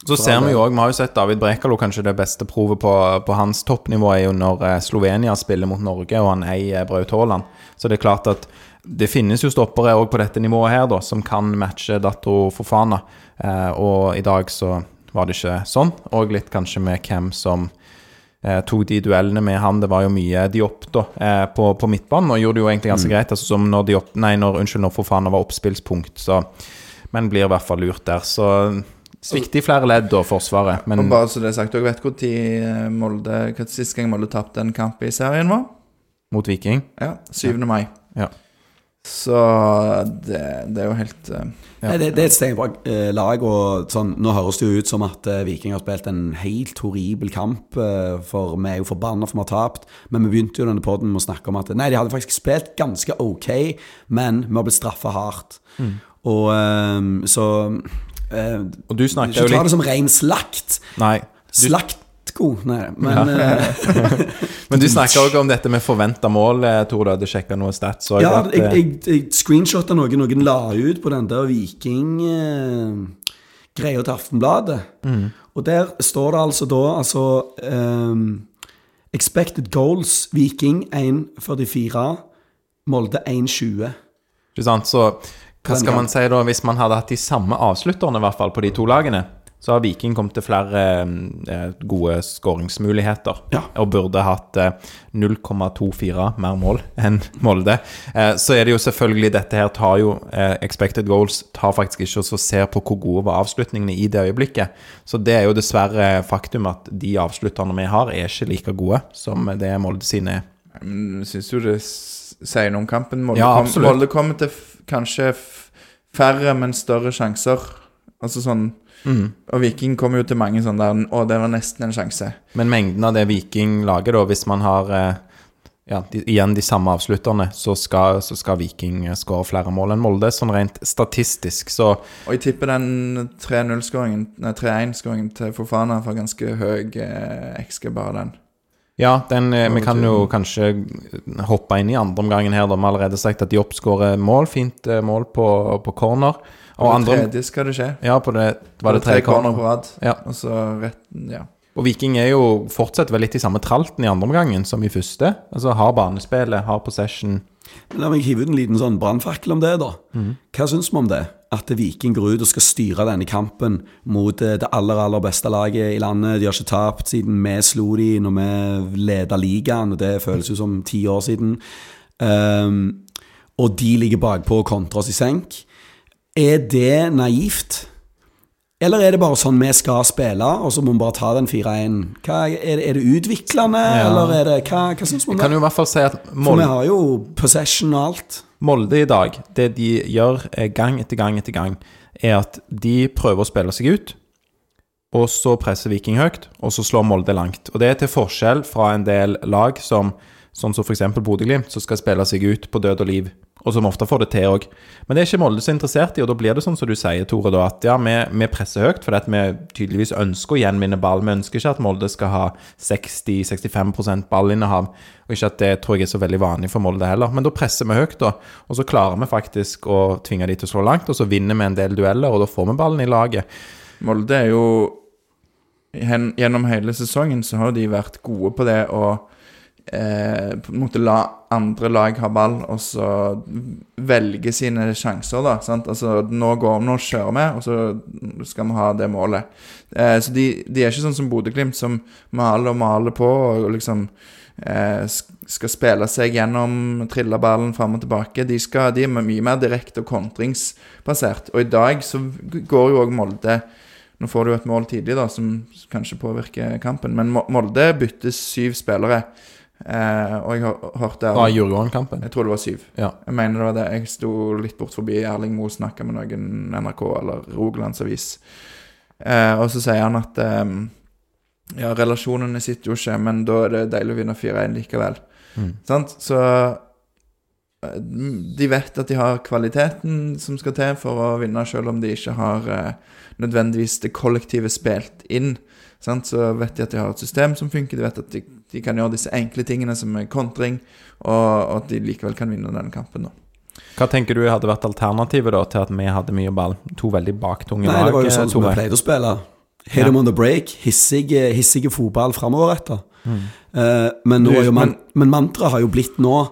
Så ser vi jo òg, vi har jo sett David Brekalo, kanskje det beste provet på, på hans toppnivå er jo når eh, Slovenia spiller mot Norge, og han eier Braut Haaland. Så det er klart at det finnes jo stoppere òg på dette nivået her, da, som kan matche Dato Fofana. Eh, og i dag så var det ikke sånn, og litt kanskje med hvem som eh, tok de duellene med han. Det var jo mye Diop da, eh, på, på midtbanen, og gjorde det jo egentlig ganske greit. Altså, som når Diop, nei, når, unnskyld, når Fofana var oppspillspunkt, så Men blir i hvert fall lurt der. Så svikter i flere ledd, da, Forsvaret. Men Og bare så det er sagt, dere vet tid eh, Molde Hva sist gang Molde tapte en kamp i serien var? mot Viking Ja, 7. mai. Ja. Så det, det er jo helt ja. Nei, det, det er et steinbra eh, lag, og sånn, nå høres det jo ut som at eh, Viking har spilt en helt horribel kamp, eh, for vi er jo forbanna for vi har tapt. Men vi begynte jo denne podden med å snakke om at nei, de hadde faktisk spilt ganske ok, men vi har blitt straffa hardt. Og eh, så eh, Og du Ikke jo ta det som ren slakt. Nei. Du, Slaktko, nei, men ja. [LAUGHS] men du snakka òg om dette med forventa mål, eh, Tor. Du hadde sjekka noe stats òg. Ja, jeg, eh, jeg, jeg screenshotta noe noen la ut på den der Viking-greia til Aftenbladet. Og der står det altså da altså um, Expected goals Viking 1,44. Molde 1,20. Ikke sant? Så hva skal man si da, hvis man hadde hatt de samme avslutterne, i hvert fall, på de to lagene? Så har Viking kommet til flere eh, gode skåringsmuligheter. Ja. Og burde hatt eh, 0,24 mer mål [LAUGHS] enn Molde. Eh, så er det jo selvfølgelig Dette her tar jo eh, Expected goals tar faktisk ikke og ser på hvor gode var avslutningene i det øyeblikket. Så det er jo dessverre faktum at de avslutterne vi har, er ikke like gode som det Molde sine er. Men Syns du det sier noe om kampen? Molde, Ja, kom, absolutt. Molde kommer til kanskje færre, men større sjanser. Altså sånn Mm. Og Viking kommer jo til mange sånne der Å, det var nesten en sjanse. Men mengden av det Viking lager, da, hvis man har eh, ja, de, igjen de samme avslutterne, så skal, så skal Viking eh, skåre flere mål enn Molde, sånn rent statistisk. Så Og jeg tipper den 3-0-skåringen Nei, 3-1-skåringen til Fofana får ganske høy eh, XG, bare den. ja, den, eh, vi kan jo kanskje hoppe inn i andre omgangen her. Da. Vi har allerede sagt at Jopp skårer mål. Fint mål på, på corner. Og Og andre tredje skal det skje. Ja, på det var det tre tre corner på rad. Ja. Og så retten, ja. Og Viking er jo fortsetter vel litt i samme tralten i andre omgangen som i første. Altså har banespillet, har possession. La meg hive ut en liten sånn brannfakkel om det, da. Mm. Hva syns vi om det? At Viking går ut og skal styre denne kampen mot eh, det aller aller beste laget i landet. De har ikke tapt siden vi slo de når vi leda ligaen, og det føles jo som ti år siden. Um, og de ligger bakpå og kontrer oss i senk. Er det naivt? Eller er det bare sånn vi skal spille, og så må vi bare ta den 4-1? Er, er det utviklende, eller er det Hva, hva syns man? Jeg kan jo i hvert fall si at Molde For vi har jo possession og alt. Molde i dag, det de gjør eh, gang etter gang etter gang, er at de prøver å spille seg ut, og så presser Viking høyt, og så slår Molde langt. Og det er til forskjell fra en del lag som, sånn som f.eks. Bodø-Glimt, som skal spille seg ut på død og liv, og som ofte får det til òg. Men det er ikke Molde så interessert i, og da blir det sånn som du sier, Tore, da, at ja, vi, vi presser høyt fordi at vi tydeligvis ønsker å gjenvinne ball. Vi ønsker ikke at Molde skal ha 60-65% ballinnehav, og ikke at det tror jeg er så veldig vanlig for Molde heller. Men da presser vi høyt, da, og så klarer vi faktisk å tvinge de til å slå langt, og så vinner vi en del dueller, og da får vi ballen i laget. Molde er jo Gjennom hele sesongen så har de vært gode på det å eh, på la andre lag ha ball, og så velge sine sjanser, da. Sant? Altså, nå går nå kjører vi, og så skal vi ha det målet. Eh, så de, de er ikke sånn som Bodø-Glimt, som maler og maler på og liksom eh, skal spille seg gjennom, trille ballen fram og tilbake. De, skal, de er mye mer direkte og kontringsbasert. Og i dag så går jo òg Molde Nå får du jo et mål tidlig, da, som kanskje påvirker kampen. Men Molde bytter syv spillere. Eh, og jeg har hørte Fra Djurgården-kampen. Jeg tror det var syv. Ja. Jeg mener det var det. Jeg sto litt bort forbi Erling Moe snakka med noen NRK eller Rogalandsavis. Eh, og så sier han at eh, ja, relasjonene sitter jo ikke, men da er det deilig å vinne 4-1 likevel. Mm. Sant? Så eh, de vet at de har kvaliteten som skal til for å vinne, selv om de ikke har eh, nødvendigvis det kollektive spilt inn. Sant? Så vet de at de har et system som funker, de vet at de, de kan gjøre disse enkle tingene som er kontring, og, og at de likevel kan vinne denne kampen. Da. Hva tenker du hadde vært alternativet da til at vi hadde mye ball? To veldig baktunge lag. Nei, det var jo sånn som vi pleide å spille. Hit Ja. on the break. Hissige, hissige fotball framoverretta. etter. men, nå Du, er jo man, men- men mantraet har jo blitt nå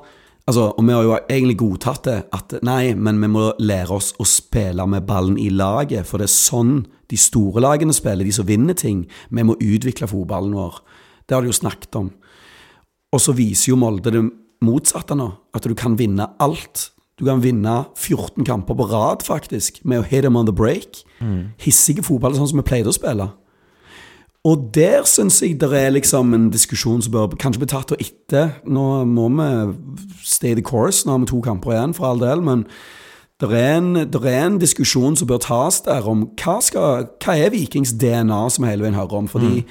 Altså, Og vi har jo egentlig godtatt det, at nei, men vi må lære oss å spille med ballen i laget. For det er sånn de store lagene spiller, de som vinner ting. Vi må utvikle fotballen vår. Det har de jo snakket om. Og så viser jo Molde det motsatte nå. At du kan vinne alt. Du kan vinne 14 kamper på rad, faktisk, med å hit them on the break. Hissige fotball, sånn som vi pleide å spille. Og der syns jeg det er liksom en diskusjon som bør kanskje bli tatt og etter. Nå må vi stay the course, nå har vi to kamper igjen, for all del, men det er, en, det er en diskusjon som bør tas der om hva, skal, hva er Vikings DNA, som hele veien hører om. Fordi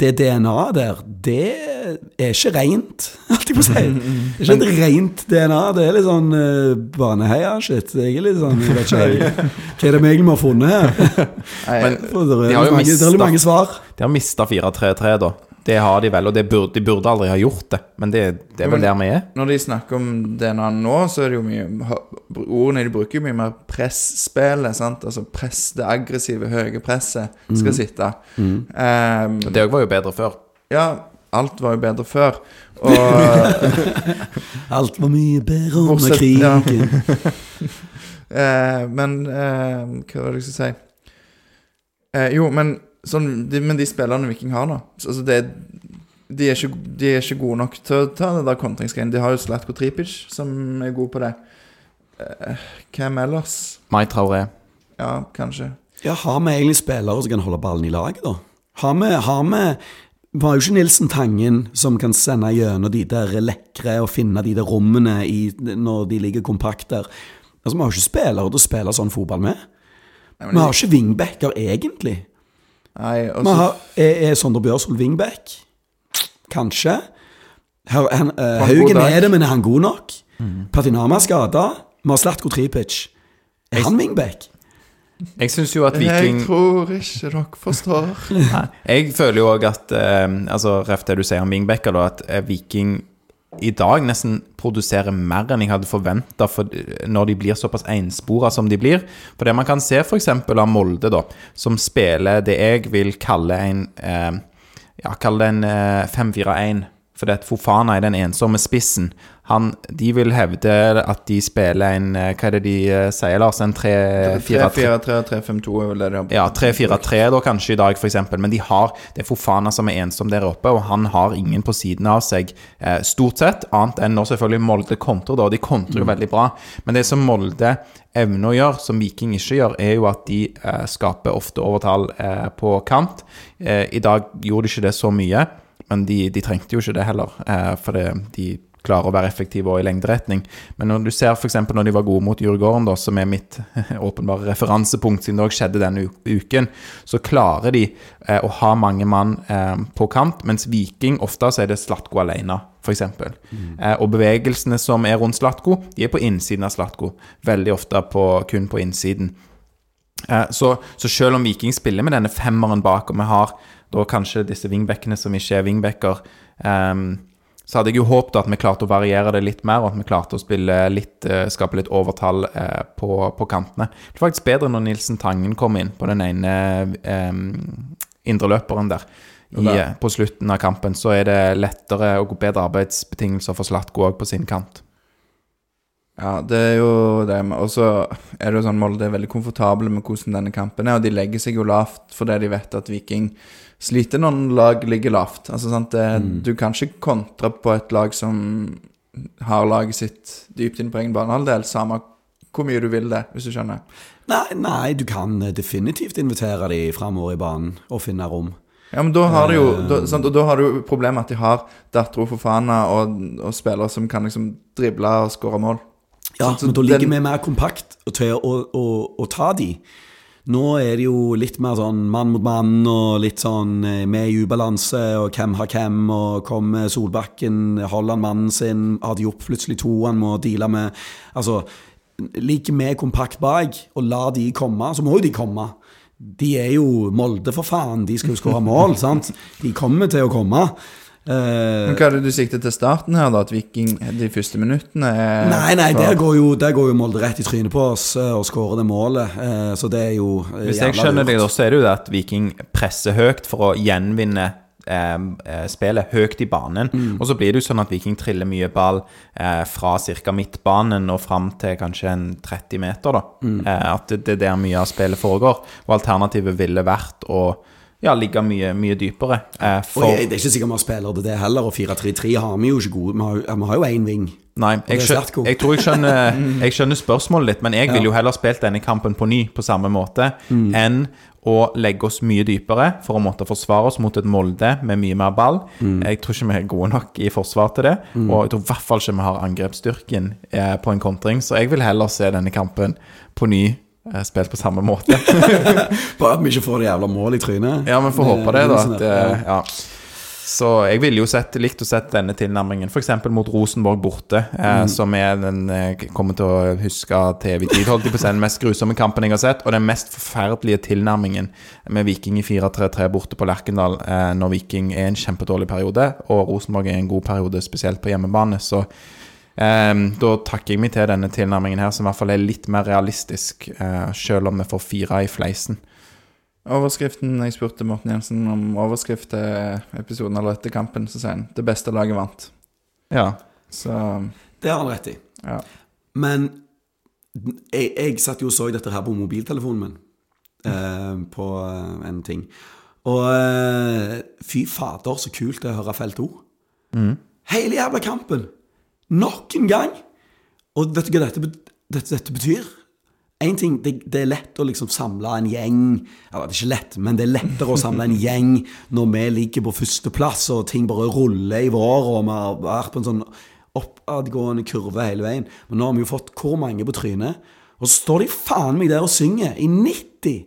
det DNA-et der, det er ikke rent, [LAUGHS] holdt jeg på å si. Det er ikke et rent DNA. Det er litt sånn uh, baneheia-shit. Jeg er litt sånn jeg vet ikke, jeg, [LAUGHS] Hva er det vi egentlig må ha funnet her? Nei, [LAUGHS] det de er har jo mange, det er mange svar. De har mista 4-3-3, da. Det har de vel, og det burde, de burde aldri ha gjort det. Men det, det er vel der vi er. Når de snakker om DNA nå, så er det jo mye Ordene de bruker, jo mye mer presspillet. sant? Altså press, det aggressive, høye presset skal sitte. Um, Det òg var jo bedre før. ja, alt var jo bedre før. Og [LAUGHS] Alt var mye bedre under krigen. uh, [LAUGHS] men uh, hva var det jeg skulle si? Uh, jo, men, sånn, de, men de spillerne Viking har nå altså det, de, er ikke, de er ikke gode nok til å ta det der kontringsgreiene. De har jo Slatko Tripic, som er god på det. Eh, hvem ellers? Mai Traoré. Ja, kanskje. Ja, Har vi egentlig spillere som kan holde ballen i laget, da? Har vi, har vi vi har jo ikke Nilsen Tangen som kan sende gjennom de der lekre og finne de der rommene i, når de ligger kompakt der. Altså, Vi har jo ikke spillere til å spille sånn fotball med. Nei, men Vi har ikke wingbacker, egentlig. Nei, også... Har, er, er Sondre Bjørsvold wingback? Kanskje. Her, han, uh, Haugen er det, men er han god nok? Patinama er skada. Vi har Slatko Tripic. Er han wingback? Jeg syns jo at Viking Jeg tror ikke dere forstår. [LAUGHS] Nei. Jeg føler jo òg at eh, Altså, Ref det du sier om Wingbacker, da, at eh, Viking i dag nesten produserer mer enn jeg hadde forventa når de blir såpass enspora som de blir. For det man kan se f.eks. av Molde, da, som spiller det jeg vil kalle en eh, Ja, kall det en eh, 5-4-1. For det at Fofana er den ensomme spissen. Han, de vil hevde at de spiller en eh, Hva er det de eh, sier, Lars? En 3-4-3? 3-4-3 og 3-5-2 er vel det de har Ja, 3-4-3 da kanskje i dag, eksempel. Men de har, det er Fofana som er ensom der oppe, og han har ingen på siden av seg, eh, stort sett. Annet enn nå selvfølgelig Molde kontrer, da. De kontrer jo veldig bra. Men det som Molde evner å gjøre, som Viking ikke gjør, er jo at de eh, skaper ofte overtall eh, på kant. I dag gjorde de ikke det så mye, men de, de trengte jo ikke det heller, eh, for det, de klarer å være effektive og i lengderetning. Men når du ser f.eks. når de var gode mot Djurgården, da, som er mitt [LAUGHS] åpenbare referansepunkt, siden det òg skjedde denne uken, så klarer de eh, å ha mange mann eh, på kant, mens Viking ofte så er det Slatko alene, f.eks. Eh, og bevegelsene som er rundt Slatko, de er på innsiden av Slatko. Veldig ofte på, kun på innsiden. Eh, Så, så selv om Viking spiller med denne femmeren bak, og vi har da kanskje disse wingbackene som ikke er wingbacker, um, så hadde jeg jo håpet at vi klarte å variere det litt mer, og at vi klarte å spille litt, eh, skape litt overtall eh, på, på kantene. Det var faktisk bedre når Nilsen Tangen kom inn på den ene um, indreløperen der. I, eh, på slutten av kampen så er det lettere og bedre arbeidsbetingelser for Slatko òg på sin kant. Ja, det er jo det. Og så er det jo sånn Molde er veldig komfortable med hvordan denne kampen er, og de legger seg jo lavt fordi de vet at Viking sliter når lag ligger lavt. Altså, sant? Det, Du kan ikke kontre på et lag som har laget sitt dypt inn på egen banehalvdel, samme hvor mye du vil det, hvis du skjønner. Nei, nei, du kan eh, definitivt invitere de framover i banen og finne rom. Ja, men da har du jo da, sant? Da har du problemet at de har Datro Fofana og, og spillere som kan liksom drible og skåre mål. Ja, Så- så men da ligger den- vi mer kompakt til å, å, å ta de. Nå er det jo litt mer sånn mann mot mann og litt sånn eh, med i ubalanse og hvem har hvem, og kommer Solbakken, holder han mannen sin, har de opp plutselig to han må deale med Altså, ligger vi kompakt bak og lar de komme, så må jo de komme. De er jo Molde, for faen. De skal jo skåre mål, [LAUGHS] sant? De kommer til å komme. Eh, Men Hva er det du sikter til starten her, da? At Viking de første minuttene er Nei, nei, for- der går, jo, der går jo Molde rett i trynet på oss eh, og skårer det målet. eh, Så det er jo Hvis jeg skjønner lurt. deg, da, så er det jo det at Viking presser høyt for å gjenvinne eh, eh, spillet høyt i banen. Mm. Og så blir det jo sånn at Viking triller mye ball eh, fra ca. midtbanen og fram til kanskje en 30 meter. da. Mm. Eh, at det, det er der mye av spillet foregår. Og alternativet ville vært å ja, ligge mye, mye dypere. Eh, for, jeg, det er ikke sikkert vi har spillere til det heller, og 4-3-3 har vi jo ikke gode. Vi har, vi har jo én ving. Nei, jeg, skjønner, jeg tror jeg skjønner, [LAUGHS] jeg skjønner spørsmålet litt, men jeg ville jo heller spilt denne kampen på ny på samme måte Mm. enn å legge oss mye dypere for å måtte forsvare oss mot et Molde med mye mer ball. Mm. Jeg tror ikke vi er gode nok i forsvar til det, og jeg tror i hvert fall ikke vi har angrepsstyrken eh, på en kontring, så jeg vil heller se denne kampen på ny spilt på samme måte. [LAUGHS] Bare at vi ikke får det jævla mål i trynet. Ja, vi får håpe det, da. At, Ja. eh. Så jeg ville jo sett, likt å sette denne tilnærmingen f.eks. mot Rosenborg borte, eh, som er den jeg kommer til å huske til evig tid, holdt jeg på å si, den mest grusomme kampen jeg har sett, og den mest forferdelige tilnærmingen med Viking i 4-3-3 borte på Lerkendal, eh, når Viking er en kjempedårlig periode, og Rosenborg er en god periode, spesielt på hjemmebane. Så eh, da takker jeg meg til denne tilnærmingen her, som i hvert fall er litt mer realistisk, eh, selv om vi får fire i fleisen. Overskriften Jeg spurte Morten Jensen om overskrift til episoden eller etter kampen, så sier han 'Det beste laget vant'. Ja. Så Det har han rett i. ja. Men jeg, jeg satt jo og så dette her på mobiltelefonen min. eh, på eh, en ting. Og fy fader, så kult det er å høre felt O. Hele jævla kampen. Nok en gang. Og vet du hva dette, dette, dette betyr? En ting, det, det er lett å liksom samle en gjeng Eller Det er ikke lett, men det er lettere å samle en gjeng når vi ligger på førsteplass og ting bare ruller i vår, og vi har vært på en sånn oppadgående kurve hele veien. Men nå har vi jo fått hvor mange på trynet? Og så står de faen meg der og synger i 90!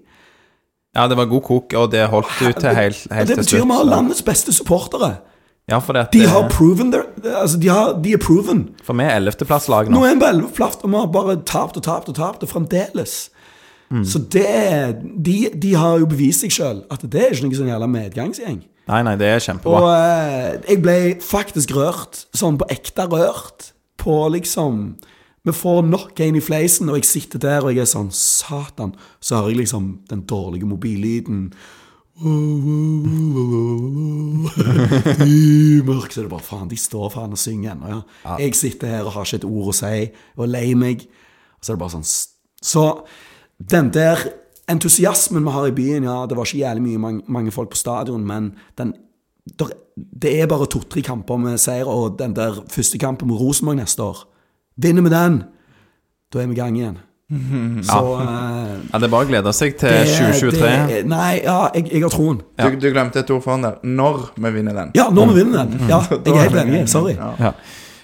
Ja, det var god kok, og det holdt du til helt, helt det til betyr vi har landets beste supportere. Ja, for, det, at De har proven their, altså de, har, de er proven. for vi er ellevteplasslag Nå nå. er vi på ellevteplass, og vi har bare tapt og tapt og tapt, og fremdeles. Mm. Så det de, de har jo bevist seg sjøl at det er ikke noen sånn jævla medgangsgjeng. Nei, nei, det er kjempebra. Og eh, jeg ble faktisk rørt, sånn på ekte rørt, på liksom Vi får nok en i fleisen, og jeg sitter der og jeg er sånn Satan. Så hører jeg liksom den dårlige mobillyden. [LAUGHS] Mørk, så er det bare faen, de står faen og synger ennå, ja. Jeg sitter her og har ikke et ord å si, og er lei meg. Og så er det bare sånn Så den der entusiasmen vi har i byen, ja, det var ikke jævlig mye mange, mange folk på stadion, men den der, Det er bare to-tre kamper med seier, og den der første kampen mot Rosenborg neste år Vinner vi den, da er vi i gang igjen. Så uh, Ja, Det er bare å glede seg til det- 2023. det- Nei, ja, jeg, jeg har troen. Du, du glemte et ord foran der. Når vi vinner den. Ja, når vi vinner den. Ja, [LAUGHS] jeg er helt enig. Sorry. Ja. Ja.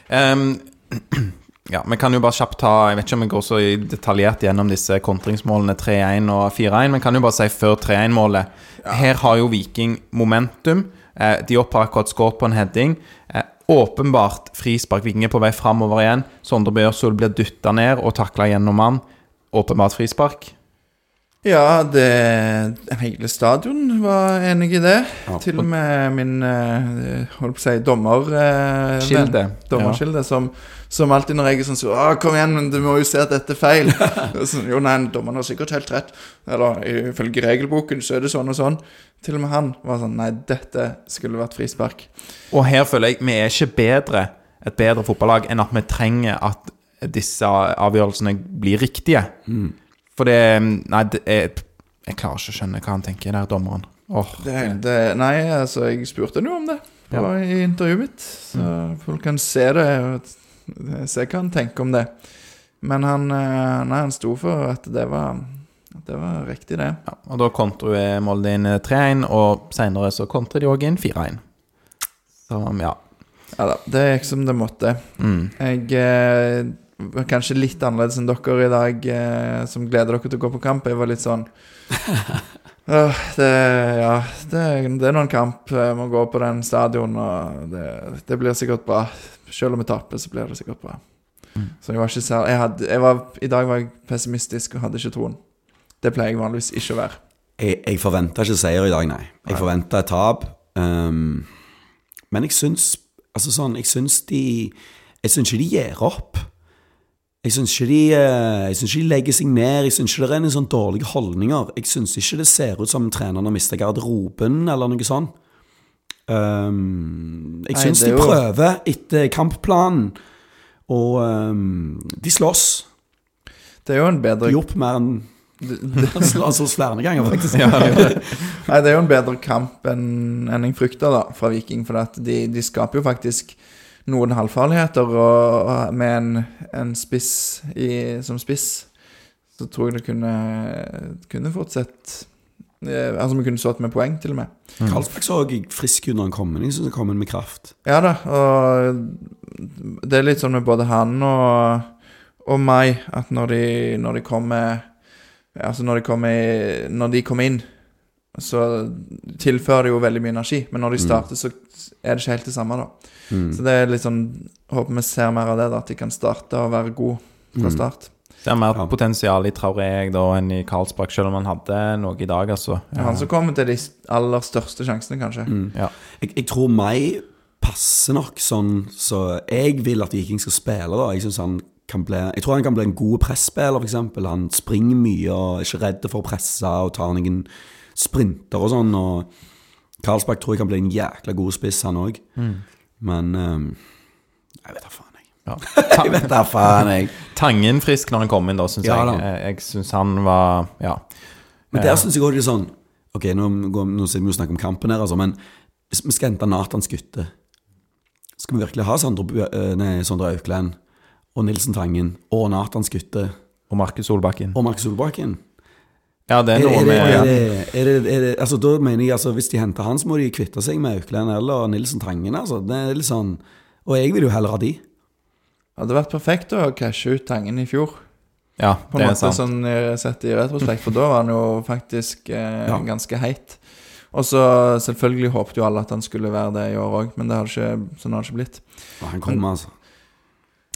Ehm, [CLEARS THROAT] ja, Vi kan jo bare kjapt ta Jeg vet ikke om vi går så detaljert gjennom disse kontringsmålene 3-1 og 4-1, men kan jo bare si før 3-1-målet Her har jo Viking momentum. Eh, de opp har akkurat skåret på en heading. Eh, åpenbart frispark. Viking er på vei framover igjen. Sondre Bjørsol blir dytta ned og takla gjennom mann. Åpenbart frispark. Ja, det Hele stadion var enig i det. Til og med min eh, holdt på å si dommer... eh, Kilde. Dommerkilde, som, som alltid når jeg er sånn så, «Å, Kom igjen, men du må jo se at dette er feil. [LAUGHS] Sånn, jo, nei, dommeren har sikkert helt rett. Eller ifølge regelboken så er det sånn og sånn. Til og med han var sånn Nei, dette skulle vært frispark. Og her føler jeg vi er ikke bedre et bedre fotballag enn at vi trenger at disse avgjørelsene blir riktige. For det Nei, det er, jeg klarer ikke å skjønne hva han tenker der, dommeren. Oh, Det, det, nei, altså, jeg spurte han jo om det på, i intervjuet mitt. Så folk kan se det se hva han tenker om det. Men han, eh, nei, han sto for at det var, det var riktig, det. Ja, og da kontrer Molde inn 3-1, og senere så kontrer de òg inn 4-1. Så ja. Ja da, det gikk som det måtte. Mm. Jeg eh, kanskje litt annerledes enn dere i dag, eh, som gleder dere til å gå på kamp. Jeg var litt sånn [LAUGHS] øh, det, ja, det, det er nå en kamp. Jeg må gå på den stadion, og det, det blir sikkert bra. Selv om vi taper, så blir det sikkert bra. Så jeg var ikke særlig jeg hadde, jeg var, I dag var jeg pessimistisk og hadde ikke troen. Det pleier jeg vanligvis ikke å være. Jeg, jeg forventa ikke seier i dag, nei. Jeg forventa et tap. Um, men jeg syns Altså sånn, jeg syns de Jeg syns ikke de gir opp. Jeg syns ikke eh, ikke de legger seg ned. Jeg syns ikke det er noen sånn dårlige holdninger. Jeg syns ikke det ser ut som treneren har mista garderoben, eller noe sånt. Um, jeg syns de er prøver etter kampplanen, og um, de slåss. Det er jo en bedre De opp mer enn [LAUGHS] Han slåss flere ganger, faktisk. [LAUGHS] Nei, det er jo en bedre kamp enn enn jeg frykta da, fra Viking. For at de, de skaper jo faktisk noen halvfarligheter, og, og med en, en spiss i, som spiss, så tror jeg det kunne, kunne fortsett eh, Altså vi kunne stått med poeng, til og med. Karlsberg så jeg frisk under når han kom inn. Jeg han kom inn med kraft. Ja da, og det er litt sånn med både han og, og meg, at når de, når de kommer Altså når de kommer, når de kommer inn, så tilfører det jo veldig mye energi. Men når de starter, så er det ikke helt det samme, da. Så det er litt sånn Håper vi ser mer av det, da. At de kan starte og være gode fra start. Det er mer Ja. potensial i Traoré da enn i Karlsbakk, selv om han hadde noe i dag, altså. Er han som kommer til de aller største sjansene, kanskje. Ja. Jeg, jeg tror meg passer nok sånn så jeg vil at Viking skal spille. da Jeg, synes han kan bli, jeg tror han kan bli en god presspiller, f.eks. Han springer mye og er ikke redd for å presse og tar noen sprinter og sånn. Og Karlsbakk tror jeg kan bli en jækla god spiss, han òg. Men um, Jeg vet da faen, jeg. Ja. [LAUGHS] Jeg vet da faen, jeg. Tangen frisk når han kom inn, da, syns Ja, jeg. da. Jeg, jeg syns han var Ja. Men der syns jeg òg det er sånn Ok, nå, går- nå sitter vi og snakker om kampen her, altså, men hvis vi skal hente Nathan Skutte Skal vi virkelig ha Sondre, eh, nei, Sondre Aukland og Nilsen Tangen og Nathan Skutte Og Markus Solbakken. og Markus Solbakken? Ja, det er noe er, det, er, med det, er, det, er det Altså, da mener jeg altså Hvis de henter han, så må de kvitte seg med Aukland eller Nilsen Tangen. Altså, det er litt sånn Og jeg vil jo heller ha de. Det hadde vært perfekt å cashe ut Tangen i fjor. Ja, På det en er måte sant. sånn eh, sett i retrospekt, for da var han jo faktisk eh, [LAUGHS] Ja. ganske heit. Og så selvfølgelig håpet jo alle at han skulle være det i år òg, men det har ikke, sånn har det ikke blitt. Ja, han kommer, altså.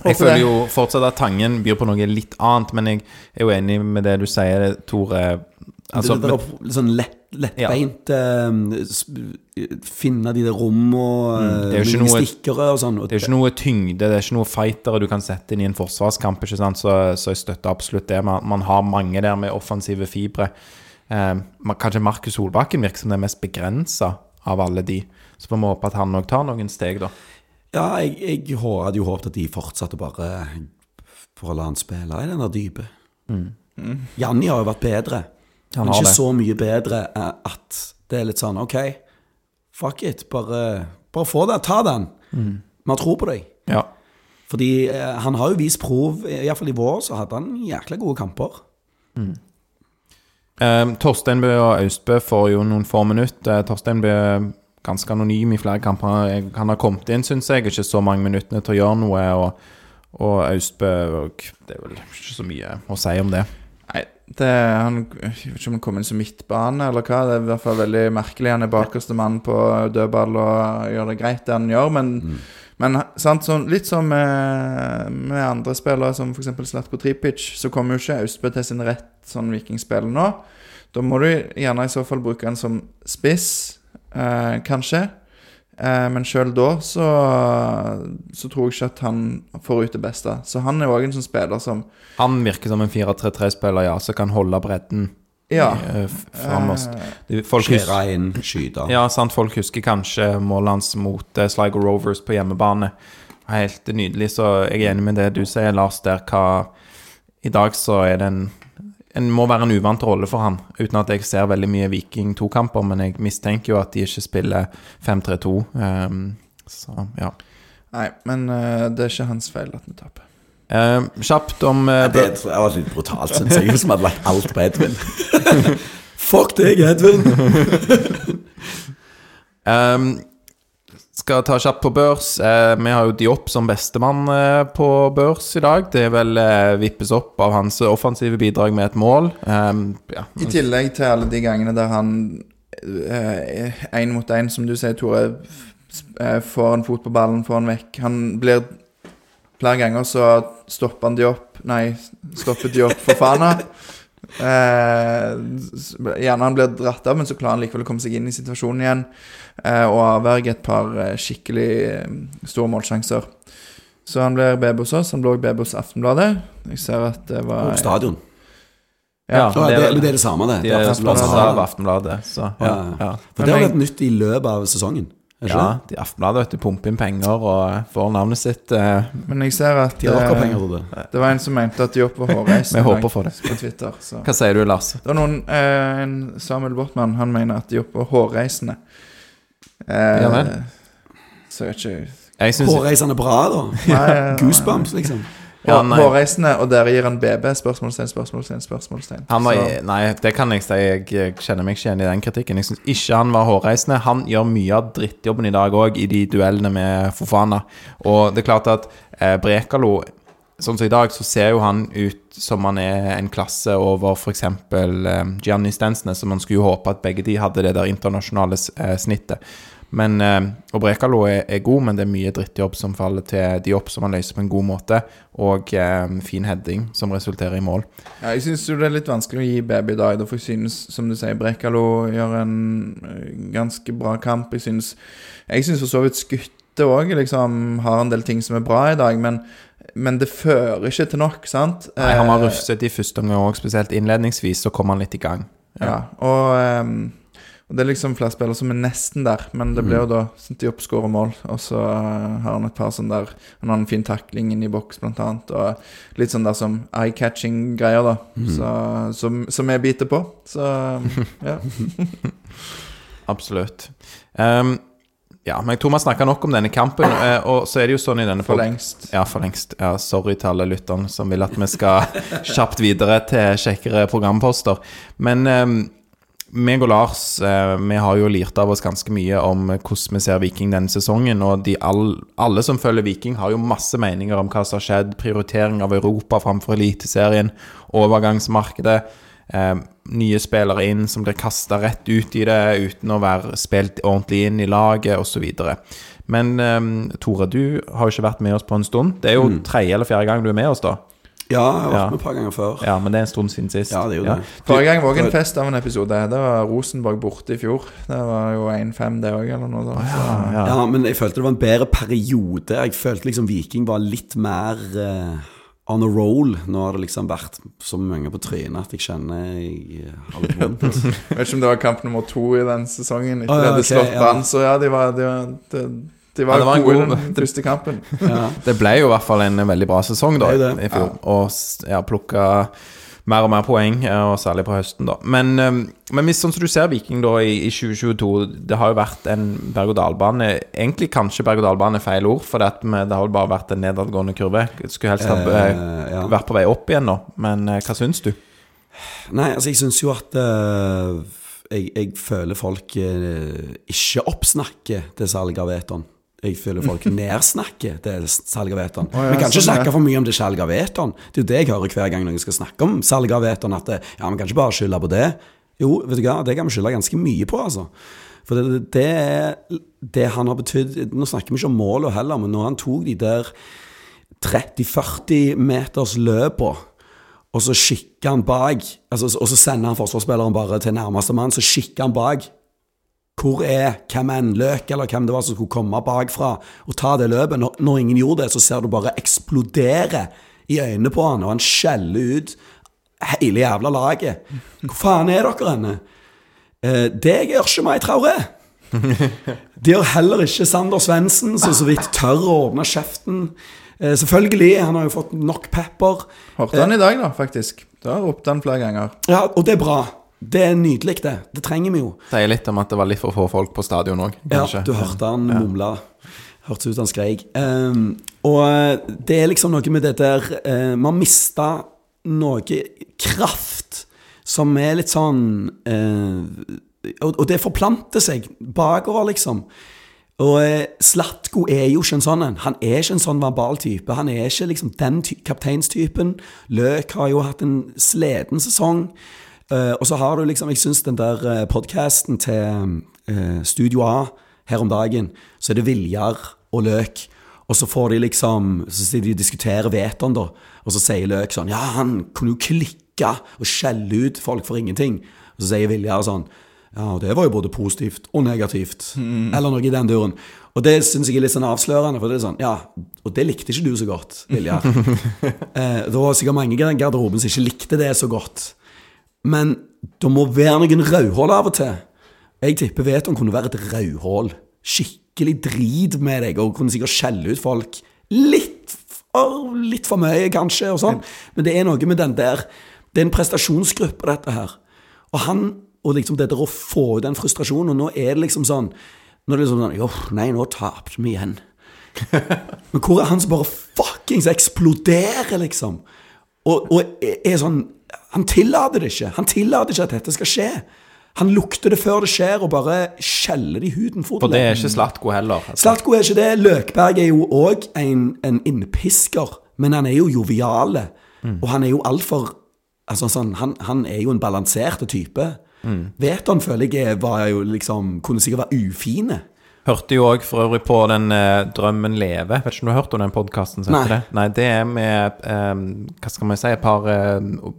Jeg Håper føler det. jo fortsatt at Tangen byr på noe litt annet, men jeg er jo enig med det du sier, Tore. Altså, det, det, det, litt sånn lett, lettbeint eh, sp- Finne de der rommene, Mm, det er jo ikke noe- stikkere og sånn. og Det er jo ikke noe tyngde, det er ikke noe fightere du kan sette inn i en forsvarskamp, ikke sant? Så, så jeg støtter absolutt det. Man, man har mange der med offensive fibre. Eh, man- kanskje Markus Solbakken virker som den mest begrensa av alle de. Så vi håpe at han òg tar noen steg, da. Ja, jeg, jeg hadde jo håpet at de fortsatte bare for å la han spille i den der dype. Janni har jo vært bedre. Men ikke det. så mye bedre eh, at det er litt sånn OK, fuck it. Bare, bare få det. Ta den. Vi har tro på deg. Ja. Fordi eh, han har jo vist prov, iallfall i vår, så hadde han jækla gode kamper. Eh, Torsteinbø og Austbø får jo noen få minutter. Torsteinbø er ganske anonym i flere kamper. Han har kommet inn, syns jeg, ikke så mange minuttene til å gjøre noe. Og, og Austbø og Det er vel ikke så mye å si om det. Nei, det, han, jeg vet ikke om han kom inn som midtbane eller hva. Det er i hvert fall veldig merkelig. Han er bakerste mann på dødball og gjør det greit, det han gjør. Men, men sant, sånn, litt som med, med andre spillere, som f.eks. Slatko Tripic, så kommer jo ikke Austbø til sin rett sånn vikingspill nå. Da må du gjerne i så fall bruke han som spiss, eh, kanskje. Eh, men sjøl da så, så tror jeg ikke at han får ut det beste. Så han er òg en sånn spiller som Han virker som en 4-3-3-spiller, ja, som kan holde bredden Ja. eh, framover. eh, Folk husker, Skjære inn, skyte. ja, sant, folk husker kanskje målet hans mot eh, Sligo Rovers på hjemmebane. Helt nydelig, så jeg er enig med det du sier, Lars, der hva I dag så er det en en må være en uvant rolle for han, uten at jeg ser veldig mye Viking 2-kamper, men jeg mistenker jo at de ikke spiller 5-3-2. Um, så ja. Nei, men uh, det er ikke hans feil at vi taper. Uh, kjapt om eh, Det tror var litt brutalt, syns jeg. Som hadde lagt alt på Edvin. [LAUGHS] Fuck deg, Edvin! [LAUGHS] Ehm, skal ta kjapt på børs. Eh, vi har jo Diop som bestemann eh, på børs i dag. Det er vel eh, vippes opp av hans offensive bidrag med et mål. Ehm, ja. I tillegg til alle de gangene der han én mot én, som du sier, Tore, eh, får en fot på ballen, får han vekk. Han blir Flere ganger så stopper han de Nei, stopper de opp for Fana. Eh, gjerne han blir dratt av, men så klarer han likevel å komme seg inn i situasjonen igjen. Eh, og avverge et par eh, skikkelig store målsjanser. Så han blir BB hos oss. Han også baby hos Aftenbladet. Jeg ser at det var Og stadion. Ja, Ja, det det, er det samme, det. De Det er er som av. Aftenbladet, så Ja. ja. For det har vært nytt i løpet av sesongen. Ja, de Aftenbladet vet du, pumper inn penger og eh, får navnet sitt. eh, Men jeg ser at De eh, det. Det var en som mente at de var hårreisende. [LAUGHS] Vi håper for det. På Twitter, så. Hva sier du, Lars? Det var noen eh, En Samuel Bortmann Han mener at de var hårreisende. Eh, Ja vel. Så jeg vet ikke Jeg Hårreisende bra, da. Nei, Goosebumps, liksom. Ja, Hårreisende, og dere gir han BB? Spørsmålstegn, spørsmålstegn, spørsmålstegn. Han var, nei, det kan jeg si. Jeg jeg kjenner meg ikke igjen i den kritikken. Jeg syns ikke han var hårreisende. Han gjør mye av drittjobben i dag òg, i de duellene med Fofana. Og det er klart at eh, Brekalo Sånn som i dag, så ser jo han ut som han er en klasse over f.eks. Eh, Gianni Stensnes, så man skulle jo håpe at begge de hadde det der internasjonale eh, snittet. Men, eh, og Brekalo er, er god, men det er mye drittjobb som faller til de opp som han løser på en god måte. Og um, fin heading som resulterer i mål. Ja, jeg syns det er litt vanskelig å gi baby dag. For jeg synes, som du sier, Brekalo gjør en eh, ganske bra kamp. Jeg syns Jeg synes for så vidt Skutte òg liksom, har en del ting som er bra i dag, men, men det fører ikke til nok, sant? Nei, han var rufset i første omgang òg, spesielt innledningsvis, så kom han litt i gang. Ja, og, um Det er liksom flere spillere som er nesten der, men det blir jo da at de oppskårer mål. Og så eh, har han et par sånn der Han har en fin takling inn i boks, blant annet. Og litt sånn der som eye-catching-greier, da. Så, som, som jeg biter på. Så [LAUGHS] ja. Absolutt. Um, ja, men jeg tror vi har snakka nok om denne kampen, eh, og så er det jo sånn i denne For lengst. Ja, for lengst. Ja, sorry til alle lytterne som vil at vi skal [LAUGHS] kjapt videre til kjekkere programposter. Men um, meg og Lars eh, vi har jo lirt av oss ganske mye om hvordan vi ser Viking denne sesongen. Og de all, alle som følger Viking, har jo masse meninger om hva som har skjedd. Prioritering av Europa framfor Eliteserien, overgangsmarkedet. Eh, nye spillere inn som blir kasta rett ut i det uten å være spilt ordentlig inn i laget osv. Men eh, Tore, du har jo ikke vært med oss på en stund. Det er jo tredje eller fjerde gang du er med oss, da. Ja, jeg har vært Ja. med et par ganger før. Ja, Men det er en stund siden sist. Ja, det er jo det. Forrige gang var også en fest av en episode. Det var Rosenborg borte i fjor. Det var jo 1-5, det òg, eller noe sånt. Så- Ja. Ja, men jeg følte det var en bedre periode. Jeg følte liksom Viking var litt mer uh, on a roll. Nå har det liksom vært så mange på trynet at jeg kjenner jeg eh, har litt vondt. [LAUGHS] Vet ikke om det var kamp nummer to i den sesongen. Ikke Å, ja, de hadde slått ja. Brann, så ja, de var, de var, de, de var, Ja, det var gode god- den første kampen. Ja. Det ble jo i hvert fall en veldig bra sesong da, Det det. i fjor. Og s- ja, plukka mer og mer poeng, og særlig på høsten, da. Men, men hvis sånn som du ser Viking da i, i 2022, det har jo vært en berg-og-dal-bane. Egentlig kanskje berg-og-dal-bane er feil ord, for det, har jo bare vært en nedadgående kurve. Skulle helst ha eh, Eh, ja. vært på vei opp igjen nå, men eh, hva syns du? Nei, altså jeg syns jo at uh, jeg, jeg føler folk uh, ikke oppsnakker det salget av Eton. Jeg føler folk [LAUGHS] nedsnakker det salget av Eton. ja, vi kan ikke sånn, snakke for mye om det salget av Eton. Det er jo det jeg hører hver gang noen skal snakke om salget av Eton. At det, ja, vi kan ikke bare skylde på det. Jo, vet du hva, det kan vi skylde ganske mye på, altså. For det, det det han har betydd Nå snakker vi ikke om målet heller, men når han tok de der 30-40 meters løpa og så kikker han bak, altså, og så sender han forsvarsspilleren bare til nærmeste mann, så kikker han bak. Hvor er hvem enn Løk, eller hvem det var som skulle komme bakfra og ta det løpet? Når, når ingen gjorde det, så ser du bare eksplodere i øynene på han, og han skjeller ut hele jævla laget. Hvor faen er dere henne? Eh, det gjør ikke meg, Traore. Det gjør heller ikke Sander Svendsen, som så vidt tør å åpne kjeften. Eh, selvfølgelig, han har jo fått nok pepper. Hørte han i dag, da, faktisk. Da ropte han flere ganger. Ja, og det er bra. Det er nydelig, det. Det trenger vi jo. Sier litt om at det var litt for få folk på stadion òg, Ja, du hørte han mumle Hørtes ut han skreik. Um, og eh, det er liksom noe med det der uh, Man mista noe kraft som er litt sånn uh, og, og det forplanter seg bakover, liksom. Og Slatko er jo ikke en sånn en. Han er ikke en sånn verbal type. Han er ikke liksom den ty kapteinstypen. Løk har jo hatt en sliten sesong. Eh, og så har du liksom Jeg syns den der uh, podkasten til uh, Studio A her om dagen, så er det Viljar og Løk. Og så får de liksom Så sitter de og diskuterer Veton, da. Og så sier Løk sånn Ja, han kunne jo klikke og skjelle ut folk for ingenting. Og så sier Viljar sånn Ja, det var jo både positivt og negativt. Eller noe i den duren. Og det syns jeg er litt sånn avslørende, for det er sånn Ja, og det likte ikke du så godt, Viljar. [LAUGHS] eh, det var sikkert mange i garderoben som ikke likte det så godt. Men det må være noen rødhål av og til. Jeg tipper Veton kunne være et rødhål. Skikkelig drit med deg, og kunne sikkert skjelle ut folk litt for, litt for mye, kanskje, og sånn. Men det er noe med den der Det er en prestasjonsgruppe, dette her. Og han, og liksom det der å få ut den frustrasjonen, og nå er det liksom sånn Nå er det liksom sånn Jo, nei, nå tapte vi igjen. [LAUGHS] Men hvor er han som bare fuckings eksploderer, liksom? Og, og er, er sånn Han tillater det ikke. Han tillater ikke at dette skal skje. Han lukter det før det skjer, og bare skjeller det i huden for For det er ikke Slatko heller. Altså. Slatko er ikke det. Løkberg er jo òg en, en innpisker, men han er jo joviale. Og han er jo altfor altså, sånn, han, han er jo en balansert type. Veton føler jeg var jo liksom Kunne sikkert være ufine. Hørte jo òg for øvrig på den eh, 'Drømmen leve'. Vet ikke om du har hørt om den podkasten? Nei. Det? Nei, det er med eh, Hva skal man si? Et par eh,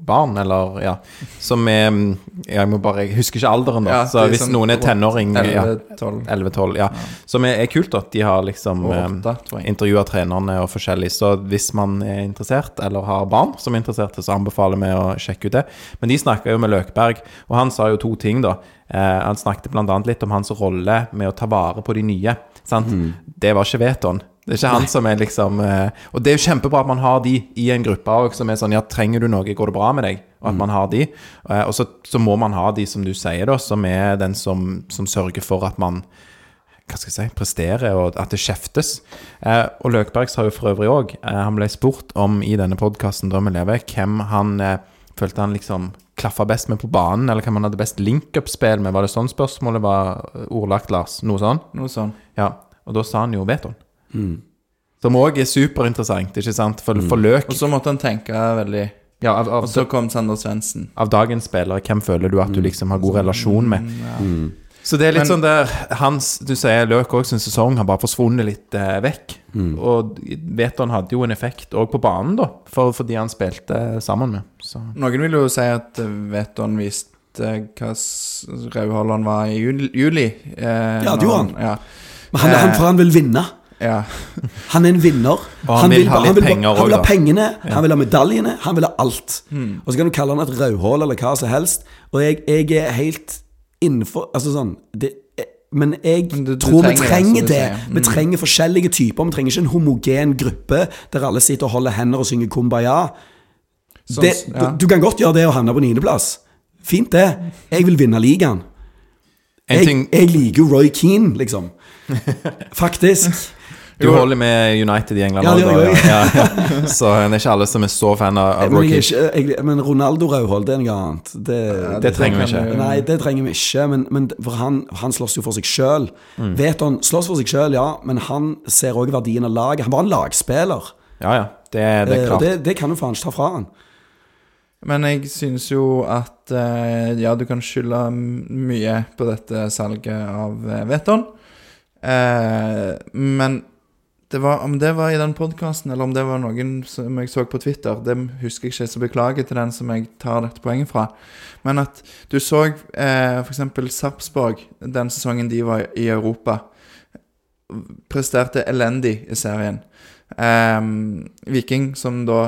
barn, eller ja. Som er ja, Jeg må bare Jeg husker ikke alderen, da. Ja, så hvis sånn noen er tenåring ja, 11-12. 11-12, ja. Som er, er kult, at de har liksom eh, intervjua trenerne og forskjellig. Så hvis man er interessert, eller har barn som er interesserte, så anbefaler vi å sjekke ut det. Men de snakka jo med Løkberg, og han sa jo to ting, da. Eh, han snakket bl.a. litt om hans rolle med å ta vare på de nye. Sant? Det var ikke Veton. Det er ikke han som er liksom eh, Og det er jo kjempebra at man har de i en gruppe òg, som er sånn Ja, trenger du noe, går det bra med deg? Og at man har de. Eh, og så, så må man ha de, som du sier, da, som er den som, som sørger for at man hva skal jeg si, presterer, og at det kjeftes. Eh, og Løkberg sa jo for øvrig òg, eh, han ble spurt om i denne podkasten Drømmen lever, hvem han eh, følte han liksom klaffa best med på banen, eller hvem han hadde best link-up-spill med. Var det sånn spørsmålet var ordlagt, Lars? Noe sånn? Noe sånn. Ja. Og da sa han jo Veton. Som òg er superinteressant, ikke sant? For, for Løk Og så måtte han tenke veldig ja, av, av, Og så kom Sander Svendsen. av dagens spillere, hvem føler du at du liksom har god relasjon med? Så det er litt Men- sånn der hans, Du sier Løk òg sin sesong har bare forsvunnet litt eh, vekk. Og Veton hadde jo en effekt òg på banen, da, for, fordi han spilte sammen med. Så. Noen vil jo si at eh, Veton viste hva s- han var i juli. juli eh, Ja, det gjorde han. Ja. Men han, han, for han vil vinne. ja. [LAUGHS] Han er en vinner. Og han vil ha litt han vil, penger Han vil ha pengene, pengene, han vil ha medaljene, han vil ha alt. Og så kan du kalle han et rødhål eller hva som helst. Og jeg, jeg er helt innenfor Altså sånn det, Men jeg Men du- du tror vi trenger det, trenger det. Mm. Vi trenger forskjellige typer. Vi trenger ikke en homogen gruppe der alle sitter og holder hender og synger kumbaya. Sånn, Det, ja. du, du kan godt gjøre det og havne på niendeplass. Fint, det. Jeg vil vinne ligaen. Jeg, jeg liker jo Roy Keane, liksom. [LAUGHS] Faktisk. Du holder med United i England Ja, det gjør jeg. ja, ja. Så det er ikke alle som er så fan av, av Men, Ronaldo Rauhold, det er noe annet. Det, Det trenger vi ikke. Nei, det trenger vi ikke. Men, men for han, han slåss jo for seg sjøl. Mm. Veton slåss for seg sjøl, ja, men han ser òg verdien av laget. Han var en lagspiller. Ja, ja. Det, det er Eh, klart. det, det kan du faen ikke ta fra han. Men jeg synes jo at eh, Ja, du kan skylde mye på dette salget av uh, Veton. Eh, men det var, om det var i den podkasten, eller om det var noen som jeg så på Twitter, det husker jeg ikke, så beklager til den som jeg tar dette poenget fra. Men at du så eh, f.eks. Sarpsborg den sesongen de var i Europa, presterte elendig i serien. Eh, Viking, som da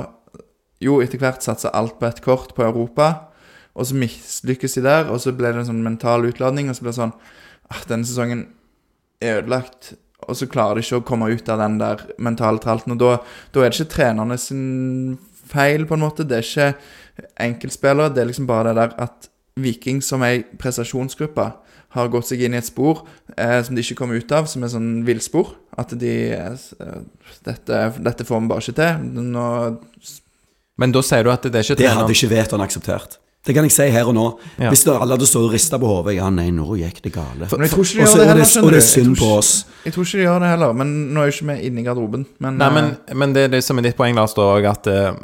jo etter hvert satsa alt på ett kort på Europa, og så mislykkes de der, og så ble det en sånn mental utladning, og så ble det sånn ah, Denne sesongen er ødelagt, og så klarer de ikke å komme ut av den der mentale tralten, og da, da er det ikke trenerne sin feil, på en måte. Det er ikke enkeltspillere, det er liksom bare det der at Viking som ei prestasjonsgruppe har gått seg inn i et spor eh, som de ikke kommer ut av, som er sånn villspor. At de eh, dette, dette får vi bare ikke til. Nå Men da sier du at det er ikke Det hadde ikke Veton akseptert. Det kan jeg si her og nå. Ja. Hvis det, alle hadde stått og rista på hodet Ja, nei, nå gikk det gale. Men jeg tror ikke de Og gjør så- det og heller, det, skjønner og det er synd på oss. Jeg tror ikke de gjør det heller, men nå er jo ikke vi inne i garderoben. Men, Nei, men, eh, men det det som er ditt poeng, Lars, da, og at eh,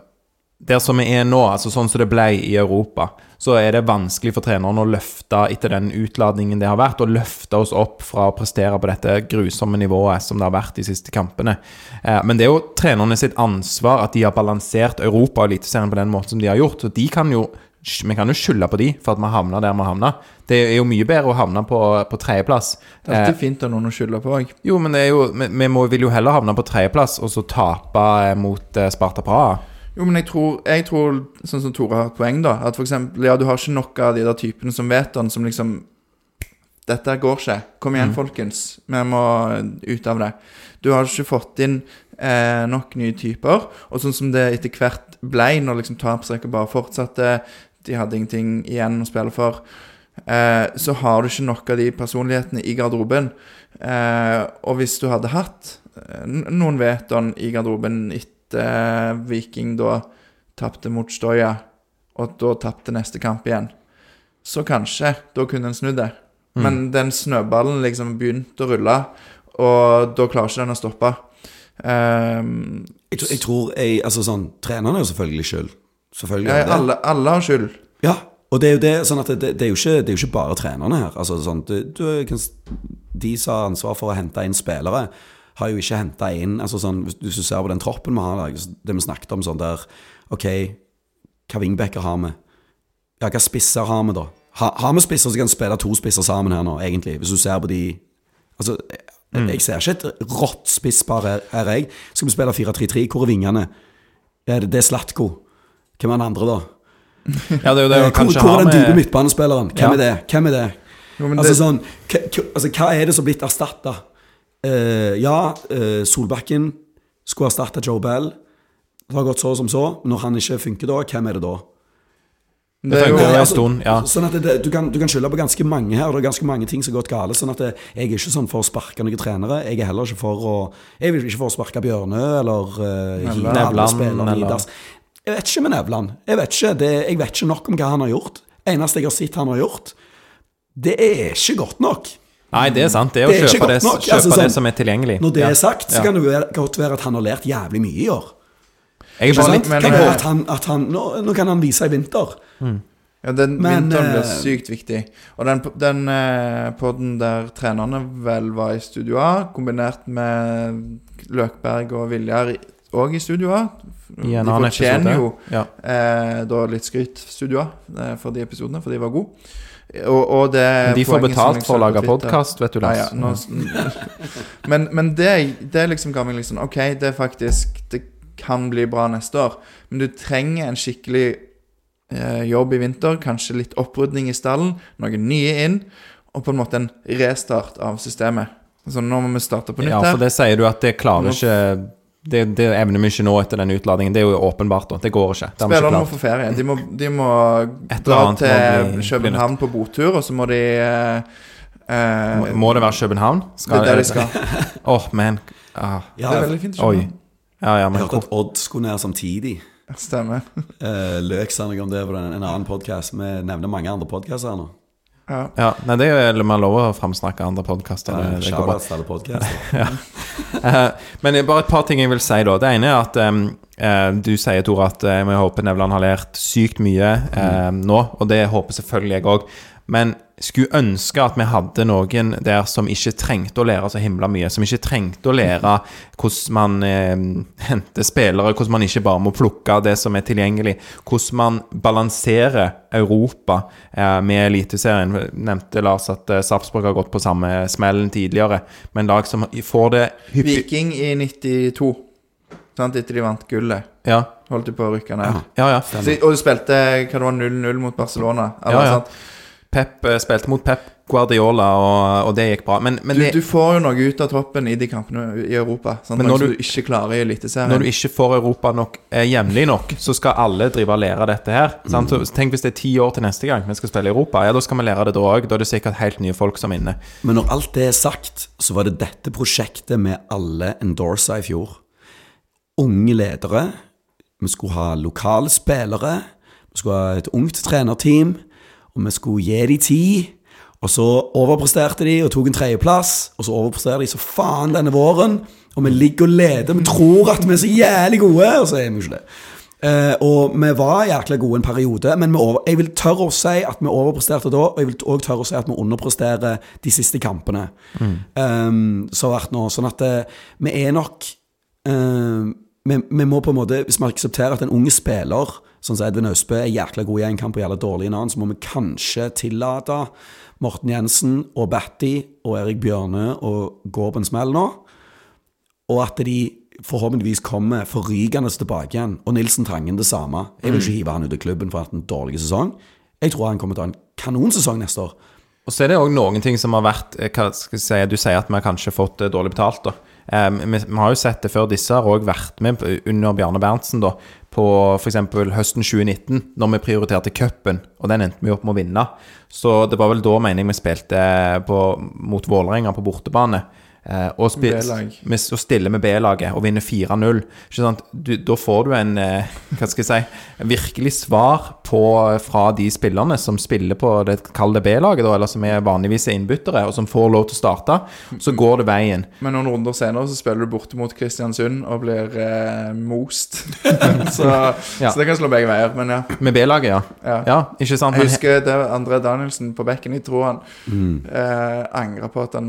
der som vi er nå, altså sånn som det ble i Europa, så er det vanskelig for treneren å løfte etter den utladningen det har vært, og løfte oss opp fra å prestere på dette grusomme nivået som det har vært de siste kampene. Eh, men det er jo trenerne sitt ansvar at de har balansert Europa og Eliteserien på den måten som de har gjort. Så de kan jo vi kan jo skylde på de for at vi havna der vi havna. Det er jo mye bedre å havne på, på tredjeplass. det er alltid fint å noen å skylde på òg. Jo, men det er jo, vi, må, vil jo heller havne på tredjeplass og så tape eh, mot eh, Sparta Praha. Jo, men jeg tror, jeg tror, sånn som Tore har et poeng, da At for eksempel, ja, du har ikke nok av de der typene som vet den, som liksom Dette går ikke. Kom igjen, folkens. Vi må ut av det. Du har ikke fått inn eh, nok nye typer. Og sånn som det etter hvert ble, når liksom tapsrekka bare fortsatte, de hadde ingenting igjen å spille for, eh, så har du ikke nok av de personlighetene i garderoben. Eh, og hvis du hadde hatt eh, noen veton i garderoben etter eh, Viking da tapte mot Stoya, og da tapte neste kamp igjen, så kanskje da kunne en snudd det. Men den snøballen liksom begynte å rulle, og da klarer ikke den å stoppe. Ehm, Jeg, tror- jeg tror jeg, altså sånn, Treneren er jo selvfølgelig skyld. Selvfølgelig. ja, alle, alle har skyld. Ja, og det er jo det, sånn at det, det, er jo ikke, det er jo ikke bare trenerne her. Altså, sånn, du, du, kan, de som har ansvar for å hente inn spillere, har jo ikke henta inn altså, sånn, hvis, du ser på den troppen vi har, det vi snakket om sånn der Ok, hva wingbacker har vi? Ja, hva spisser har vi, da? Ha, har vi spisser som kan spille to spisser sammen her nå, egentlig? Hvis du ser på de Altså, jeg, jeg ser ikke et rått spisspar her, her, jeg. Skal vi spille 4-3-3? Hvor er vingene? Det, det er Slatko. Hvem er den andre, da? [LAUGHS] Ja, det er jo det Eh, å Hvor, kanskje hvor ha er den dype med midtbanespilleren? Hvem Ja. er det? Hvem er det? Jo, Altså det- sånn altså, hva er det som er blitt erstatta? ja, uh, Solbakken skulle erstatte Joe Bell. Det har gått så som så. Når han ikke funker da, hvem er det da? det er jo, en altså, stund, ja. Sånn at det, du, kan, du kan skylde på ganske mange her. Det er ganske mange ting som har gått gale. Sånn at det, jeg er ikke sånn for å sparke noen trenere. Jeg er heller ikke for å Jeg vil ikke for å sparke Bjørnø eller uh, Nevland, eller-. Jeg vet ikke med Nevland. Jeg vet ikke, det, jeg vet ikke nok om hva han har gjort. Eneste jeg har sett han har gjort, det er ikke godt nok. Nei, det er sant. Det er å Det er ikke kjøpe, det, kjøpe Altså, det sånn- som er tilgjengelig. Når det Ja. er sagt, så Ja. kan det være, godt være at han har lært jævlig mye i år. Jeg er bare litt men- Kan være at han, at han, nå, nå kan han vise i vinter. Ja, den Men, vinteren blir eh, sykt viktig. Og den, den poden podden der trenerne vel var i Studio A, kombinert med Løkberg og Viljar òg i Studio A I en De annen fortjener jo Ja. eh, da litt skryt, Studio eh, for de episodene, for de var gode. Og, og det De får betalt for å lage podkast, vet du, Lars. ja, ja, [LAUGHS] men men det, det liksom ga meg liksom Ok, det er faktisk Det kan bli bra neste år, men du trenger en skikkelig eh, jobb i vinter. Kanskje litt opprydning i stallen, noen nye inn, og på en måte en restart av systemet. Så nå må vi starte på nytt Ja, for det sier du at det klarer Nå- ikke det, det evner vi ikke nå etter den utladingen. Det er jo åpenbart. da. Det går ikke. Det Spillerne må få ferie. De må, de må dra til bli- København på botur, og så må de eh, eh, Må- Må det være København? Det er det de skal. [LAUGHS] Åh, man. Ah. Ja, Det er veldig fint. å København. Ja, ja, jeg men hørte at Odd skulle ned samtidig. Stemmer. Uh, Løk sa noe om det på en, en annen podkast. Vi nevner mange andre podkaster her nå. Ja. ja, Nei, det er jo man lover å framsnakke andre podkaster. [LAUGHS] Ja. Eh, Men bare et par ting jeg vil si, da. Det ene er at eh, du sier, Tor, at eh, vi håper Nevland har lært sykt mye um, nå. Og det håper selvfølgelig jeg òg. Men skulle ønske at vi hadde noen der som ikke trengte å lære så himla mye. Som ikke trengte å lære hvordan man eh, henter [LAUGHS] spillere, hvordan man ikke bare må plukke det som er tilgjengelig. Hvordan man balanserer Europa eh, med Eliteserien. Nevnte Lars at eh, Sarpsborg har gått på samme smellen tidligere. Men lag som får det hyppig Viking i 92, sant, etter de vant gullet. Ja, Holdt de på å rykke ned. ja. ja. Og du spilte hva det var 0-0 mot Barcelona. Eller, Ja, ja. sant? Pep eh, spilte mot Pep Guardiola, og, og det gikk bra. Men, men Du, det, du får jo noe ut av troppen i de kampene i Europa. Sant? Men når du- du ikke klarer i Eliteserien. når du ikke får Europa nok eh, jevnlig nok, så skal alle drive og lære dette her. Sant? Så tenk hvis det er ti år til neste gang vi skal spille i Europa. Ja, Da skal vi lære det da òg. Da er det sikkert helt nye folk som er inne. Men når alt det er sagt, så var det dette prosjektet vi alle endorsa i fjor. Unge ledere. Vi skulle ha lokale spillere. Vi skulle ha et ungt trenerteam. Og vi skulle gi dem tid. Og så overpresterte de og tok en tredjeplass. Og så overpresterer de så faen denne våren. Og vi ligger og leder. Vi tror at vi er så jævlig gode, og så er vi ikke det. Uh, og vi var jækla gode en periode, men vi over, jeg vil tørre å si at vi overpresterte da, og jeg vil òg tørre å si at vi underpresterer de siste kampene. Um, så har vært nå, sånn at uh, vi er nok uh, vi, vi må på en måte, Hvis vi aksepterer at en unge spiller Sånn som Edvin Austbø er jækla god i en kamp og jævla dårlig i en annen, så må vi kanskje tillate Morten Jensen og Batty og Erik Bjørne å gå på en smell nå. Og at de forhåpentligvis kommer forrykende tilbake igjen. Og Nilsen Tangen det samme. Jeg vil ikke hive han ut av klubben for å ha hatt en dårlig sesong. Jeg tror han kommer til å ha en kanonsesong neste år. Og så er det òg noen ting som har vært eh, hva skal jeg si, Du sier at vi har kanskje fått eh, dårlig betalt. da Eh, vi, vi har jo sett det før. Disse har òg vært med under Bjarne Berntsen da på f.eks. høsten 2019, når vi prioriterte cupen, og den endte vi opp med å vinne. Så det var vel da, mener jeg, vi spilte på, mot Vålerenga på bortebane. Eh, og, med, og stiller med B-laget og vinner 4-0. Ikke sant? Du, da får du en eh, Hva skal jeg si virkelig svar på, fra de spillerne som spiller på det kalde B-laget, eller som er vanligvis er innbyttere, og som får lov til å starte. Så går det veien. Men noen runder senere så spiller du borte mot Kristiansund og blir eh, most. [LAUGHS] så, Ja. så det kan slå begge veier. Men ja. Med B-laget, ja. ja. Ja, ikke sant? Jeg husker det var André Danielsen på bekken. Jeg tror han Mm. eh, angra på at han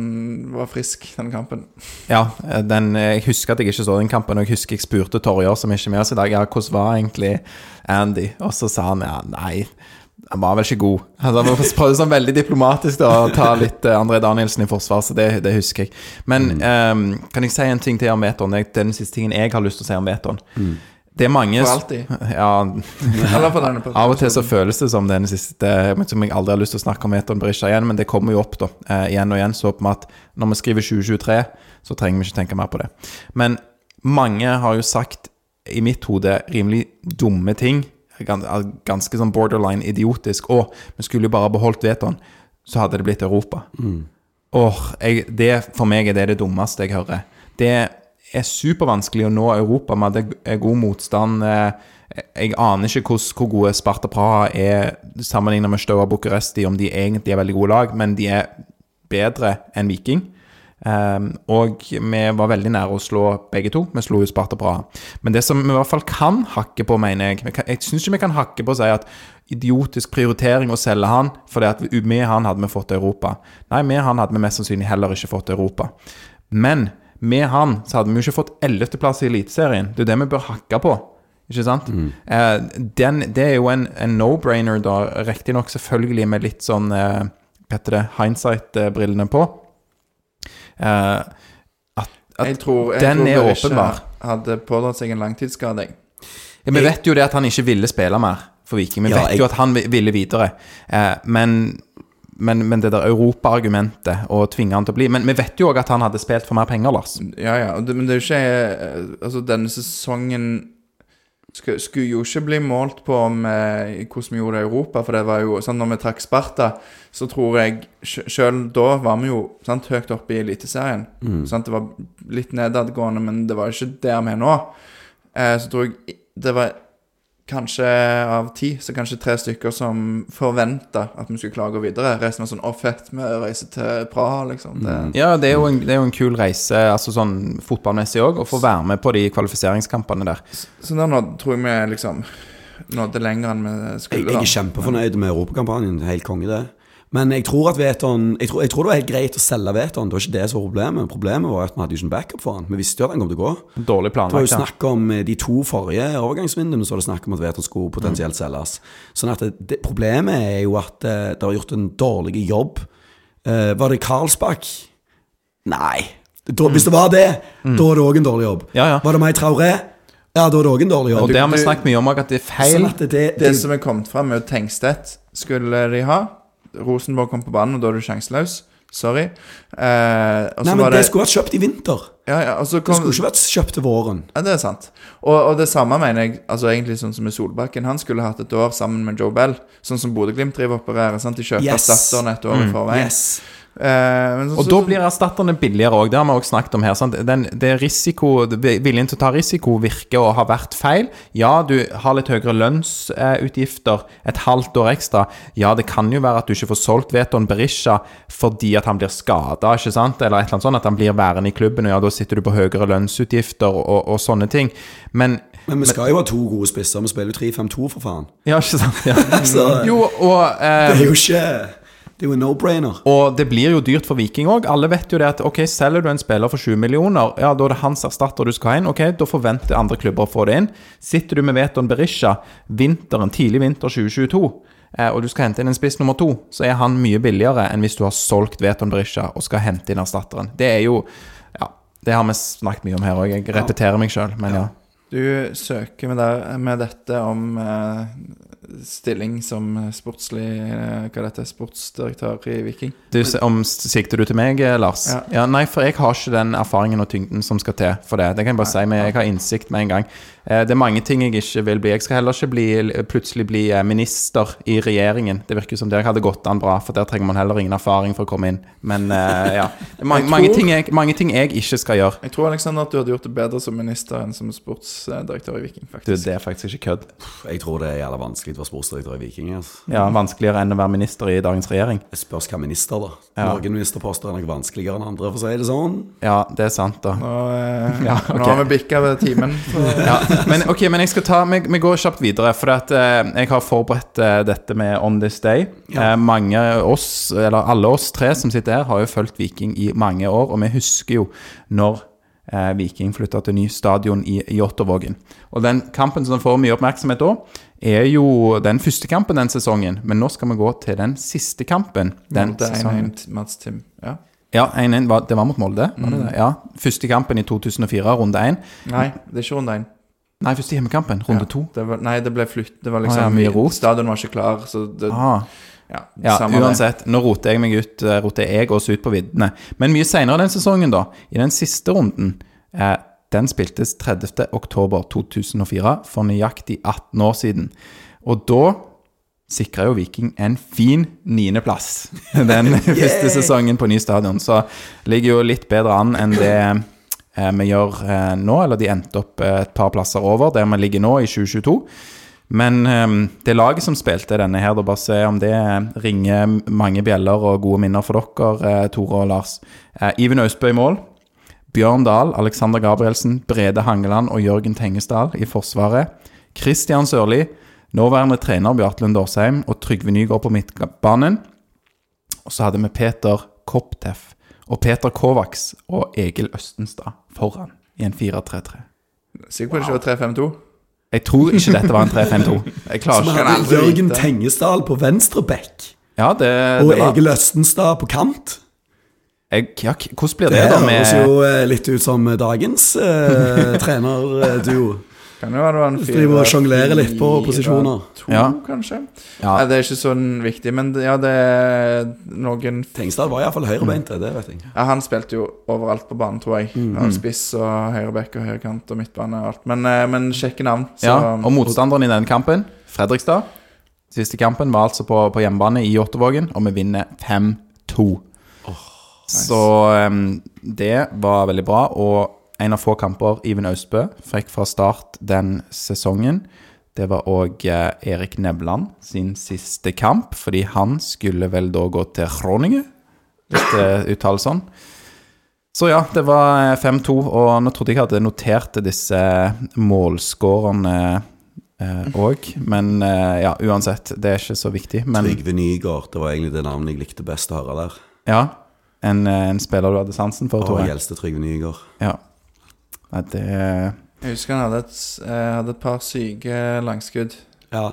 var frisk den kampen. ja, den, jeg husker at jeg ikke så den kampen, og jeg husker jeg spurte Torjer, som ikke er med oss i dag, ja, hvordan var egentlig Andy? Og så sa han ja, nei. Han var vel ikke god. Altså, han prøvde sånn veldig diplomatisk da, å ta litt eh, André Danielsen i forsvar, så det, det husker jeg. Men ehm, kan jeg si en ting til om Veton? Det er den siste tingen jeg har lyst til å si om Veton. Det er mange For alltid. [LAUGHS] Ja, [LAUGHS] Eller for denne Av og til så føles det som den siste Som jeg aldri har lyst til å snakke om Eton Berisha igjen, men det kommer jo opp da eh, igjen og igjen. Så på at når vi skriver 2023, så trenger vi ikke tenke mer på det. Men mange har jo sagt i mitt hode rimelig dumme ting. Ganske sånn borderline idiotisk. Å, vi skulle jo bare beholdt Veton, så hadde det blitt Europa. Åh, jeg, det, For meg er det det dummeste jeg hører. Det er supervanskelig å nå Europa med det er god motstand. eh, Jeg aner ikke hvordan, hvor gode Sparta Praha er sammenlignet med Staua Bucuresti, om de egentlig er veldig gode lag, men de er bedre enn Viking. Um, og vi var veldig nære å slå begge to. Vi slo jo Sparta Praha. Men det som vi i hvert fall kan hakke på, mener jeg Jeg syns ikke vi kan hakke på å si at idiotisk prioritering å selge han, fordi at vi- med han hadde vi fått Europa. Nei, med han hadde vi mest sannsynlig heller ikke fått Europa. Men med han så hadde vi jo ikke fått 11.-plass i Eliteserien. Det er det vi bør hakke på. Ikke sant? Eh, den, det er jo en, en no-brainer, da. Riktignok selvfølgelig med litt sånn eh, Hva heter det? Hindsight-brillene på. Eh, at, at Jeg tror, jeg den tror er åpenbar. hadde pådratt seg en langtidsskade. Ja, vi vet jo det at han ikke ville spille mer for Viking. Vi Ja, vet jeg- jo at han ville videre. Eh, men, men, men det der Europa-argumentet og tvinge han til å bli Men vi vet jo òg at han hadde spilt for mer penger, Lars. Ja, ja. men det er jo ikke eh, Altså, denne sesongen skulle, skulle jo ikke bli målt på om eh, hvordan vi gjorde det i Europa. For det var jo sånn når vi trakk Sparta, så tror jeg Sjøl da var vi jo sant, høyt oppe i Eliteserien. Sant? Det var litt nedadgående, men det var ikke der vi er nå. Eh, så tror jeg det var kanskje av ti, så kanskje tre stykker som forventa at vi skulle klare å gå videre. Resten var sånn Å, fett, vi reiser til Praha, liksom. Det, Ja, det er jo en, det er jo en kul reise, altså sånn fotballmessig òg, å få være med på de kvalifiseringskampene der. Så der nå tror jeg vi liksom nådde lenger enn vi skulle. jeg jeg er kjempefornøyd med europakampanjen. Helt konge, det. Men jeg tror at Veton jeg jeg tror det var helt greit å selge Veton. Det var ikke det som var problemet. Problemet var at vi hadde jo ikke en backup for han. Vi visste jo at han kom til å gå. Dårlig Det var jo planlagt. snakk om eh, de to forrige overgangsvinduene, så var det snakk om at Veton skulle potensielt selges. Sånn at det, det, Problemet er jo at eh, det har gjort en dårlig jobb. Uh, var det Karlsbakk? Nei. Da, Hvis det var det, da var det òg en dårlig jobb. Ja, ja. Var det meg Traoré? Ja, da var det òg en dårlig jobb. Og det har vi snakket mye om at det er feil. Sånn at det, det, Det som er kommet fram, er jo Tengstedt skulle de ha. Rosenborg kom på banen, og da er du sjanseløs. Sorry. Eh, Nei, men var det det skulle vært kjøpt i vinter. ja, ja, så Det skulle ikke vært kjøpt til våren. Ja, det er sant. Og, og det samme mener jeg altså egentlig sånn som med Solbakken. Han skulle hatt et år sammen med Joe Bell, sånn som Bodø-Glimt driver og opererer. sant? De kjøper Yes. datteren et år i forveien. Yes. Eh, men så, Og så, da blir erstatterne billigere òg. Det har vi også snakket om her. Sant? Den, det risiko, viljen til å ta risiko virker å ha vært feil. Ja, du har litt høyere lønnsutgifter et halvt år ekstra. Ja, det kan jo være at du ikke får solgt Veton Berisha fordi at han blir skada, ikke sant? Eller et eller annet sånt, at han blir værende i klubben, og ja, da sitter du på høyere lønnsutgifter og, og sånne ting. Men Men vi skal jo ha to gode spisser. Vi spiller jo 3-5-2, for faen. Ja, ikke sant? Ja. [LAUGHS] Så Jo, og eh, det er jo ikke Det er jo en no-brainer. Og det blir jo dyrt for Viking òg. Alle vet jo det at ok, selger du en spiller for 20 millioner, ja, da er det hans erstatter du skal ha inn. Ok, da forventer andre klubber å få det inn. Sitter du med Veton Berisha vinteren, tidlig vinter 2022, eh, og du skal hente inn en spiss nummer to, så er han mye billigere enn hvis du har solgt Veton Berisha og skal hente inn erstatteren. Det er jo Ja, det har vi snakket mye om her òg. Jeg repeterer meg sjøl, men ja. Du søker med, der, med dette om eh, stilling som sportslig eh, Hva heter? Sportsdirektør i Viking? Du, om Sikter du til meg, eh, Lars? Ja. Nei, for jeg har ikke den erfaringen og tyngden som skal til for det. Det kan jeg bare si, men jeg har innsikt med en gang. Eh, Det er mange ting jeg ikke vil bli. Jeg skal heller ikke bli, plutselig bli eh, minister i regjeringen. Det virker som det hadde gått an bra, for der trenger man heller ingen erfaring for å komme inn. Men eh, ja. Mange, mange, ting jeg, mange ting jeg ikke skal gjøre. Jeg tror Alexander, at du hadde gjort det bedre som minister enn som sportsdirektør i Viking, Du, det er faktisk ikke kødd. Jeg tror det er jævla vanskelig å være sportsdirektør i Viking. Altså. Ja, Vanskeligere enn å være minister i dagens regjering. Det spørs hva minister, da. Ja. Noen ministerposter er nok vanskeligere enn andre, for å si det sånn. Ja, det er sant, da. Nå, eh, Ja, nå har vi bikka ved timen. Så... [LAUGHS] ja, men ok, men jeg skal ta Vi, vi går kjapt videre, for at, eh, jeg har forberedt eh, dette med On This Day. Ja. Eh, mange oss, eller alle oss tre som sitter her, har jo fulgt Viking i mange år, og vi husker jo når eh, Viking flytta til ny stadion i Jåttåvågen. Og den kampen som får mye oppmerksomhet da, er jo den første kampen den sesongen. Men nå skal vi gå til den siste kampen den Molde sesongen. 1-1 Mats Tim. Ja. Ja, 1-1, det var mot Molde? Var det det? Ja. Første kampen i 2004, runde 1. Nei, det er ikke runde én. Nei, første hjemmekampen. Runde Ja, to. Det var, nei, det ble flytt. Det var liksom ah, ja, mye rot. Stadion var ikke klar, så det Ah. Ja, Ja, det. uansett. Nå roter jeg meg ut eh, roter jeg oss ut på viddene. Men mye senere den sesongen, da, i den siste runden, eh, den spiltes 30. oktober 2004, for nøyaktig 18 år siden. Og da sikra jo Viking en fin niendeplass [LAUGHS] den [LAUGHS] første sesongen på ny stadion. Så ligger jo litt bedre an enn det vi gjør eh, nå. Eller de endte opp eh, et par plasser over der vi ligger nå, i 2022. Men eh, det laget som spilte denne her, da bare se om det ringer mange bjeller og gode minner for dere, eh, Tore og Lars. Eh, Iven Austbø i mål. Bjørn Dahl, Alexander Gabrielsen, Brede Hangeland og Jørgen Tengesdal i Forsvaret. Kristian Sørli, nåværende trener Bjartlund Årsheim og Trygve Nygaard på midtbanen. Og så hadde vi Peter Kopteff og Peter Kovacs og Egil Østenstad foran i en 4-3-3. Sikker på det ikke var 3-5-2? Jeg tror ikke dette var en 3-5-2. [LAUGHS] Jeg klarer ikke hadde Jørgen. Tengesdal på venstre bekk. Ja, det, Og det var Egil Østenstad på kant. jeg, ja, Hvordan blir det, Det da høres med jo eh, litt ut som dagens eh, trenerduo. [LAUGHS] Kan jo være det var en Driver og sjonglerer litt på posisjoner. To, Ja. kanskje? Ja. Nei, det er ikke sånn viktig, men ja, det er noen Tengstad var iallfall høyrebeint, det vet jeg. Ja, han spilte jo overalt på banen, tror jeg. Mm. Han Spiss og høyreback og høyrekant og midtbane og alt. Men, eh, men kjekke navn. Så Ja, og motstanderen i den kampen, Fredrikstad. Siste kampen var altså på, på hjemmebane i Jåttåvågen, og vi vinner 5-2. Så um, det var veldig bra. Og en av få kamper Iven Austbø fikk fra start den sesongen. Det var òg eh, Erik Nevland sin siste kamp, fordi han skulle vel da gå til Kroninge, hvis det [LAUGHS] uttales sånn. Så ja, det var eh, 5-2, og nå trodde jeg jeg hadde notert disse målskårerne òg. Men eh, ja, uansett, det er ikke så viktig. Men Trygve Nygaard, det var egentlig det navnet jeg likte best å høre der. ja, en, eh, en spiller du hadde sansen for, tror jeg. gjeldste Trygve Nygaard. Ja. Nei, det Jeg husker han hadde et, eh, hadde et par syke langskudd. Ja.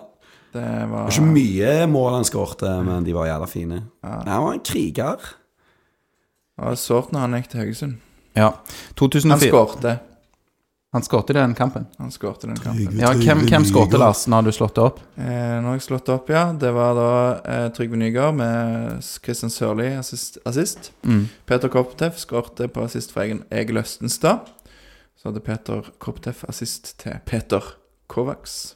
Det Det var ikke mye mål han skårte, men de var jævla fine. Ja. Nei, Han var en kriger. Det var sårt når han gikk til Haugesund. Ja. Han 2004 skårte. Han skårte i den kampen. Han skårte den kampen. Ja, hvem, hvem skårte, Lars? Nå har du slått det opp? Eh, nå har jeg slått opp, ja. Det var da eh, Trygve Nygaard med Kristian Sørli assist. assist. Mm. Peter Kopteff skårte på assist fra Egil Østenstad. Så hadde Peter Kopteff assist til Peter Kovacs.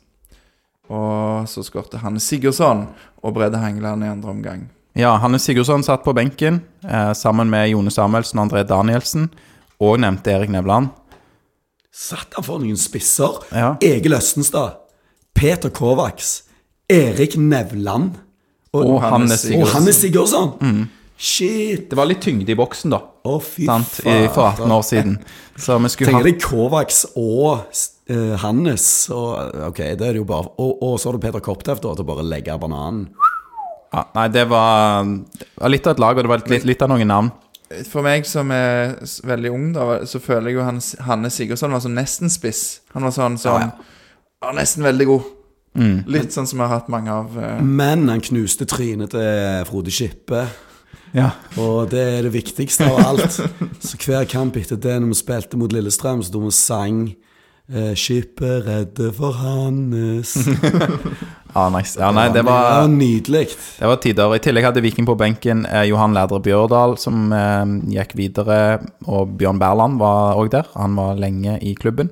Og så skårte Hanne Sigurdsson og Brede Hengeland i andre omgang. Ja, Hanne Sigurdsson satt på benken eh, sammen med Jone Samuelsen og André Danielsen. Og nevnte Erik Nevland. Satt han for noen spisser? Ja. Egil Østenstad, Peter Kovacs, Erik Nevland Og Hanne og Hanne Sigurdsson. Shit. Det var litt tyngde i boksen, da. Å, fy Sant? I, for 18 år siden. Så vi skulle Tenker ha deg Kovacs og uh, Hannes og, Ok, det er det jo bare Og, og så har du Peter Koptev, da til å bare legge bananen. ja, Nei, det var, det var litt av et lag, og det var litt, litt av noen navn. For meg som er veldig ung, da, så føler jeg jo han, Hanne Sigurdsson var sånn nesten spiss. Han var sånn som Ja, ja, Nesten veldig god. Litt sånn som vi har hatt mange av. uh... Men han knuste trynet til Frode Skippe. Ja. Og det er det viktigste av alt. Så hver kamp etter det, når vi spilte mot Lillestrøm, så sto vi sang eh, 'Skippe redde for Hannes'. [LAUGHS] Ja, nice. ja, nei, det var nydelig. det var tider. I tillegg hadde Viking på benken eh, Johan Lærdre Bjørdal, som eh, gikk videre, og Bjørn Berland var òg der. Han var lenge i klubben.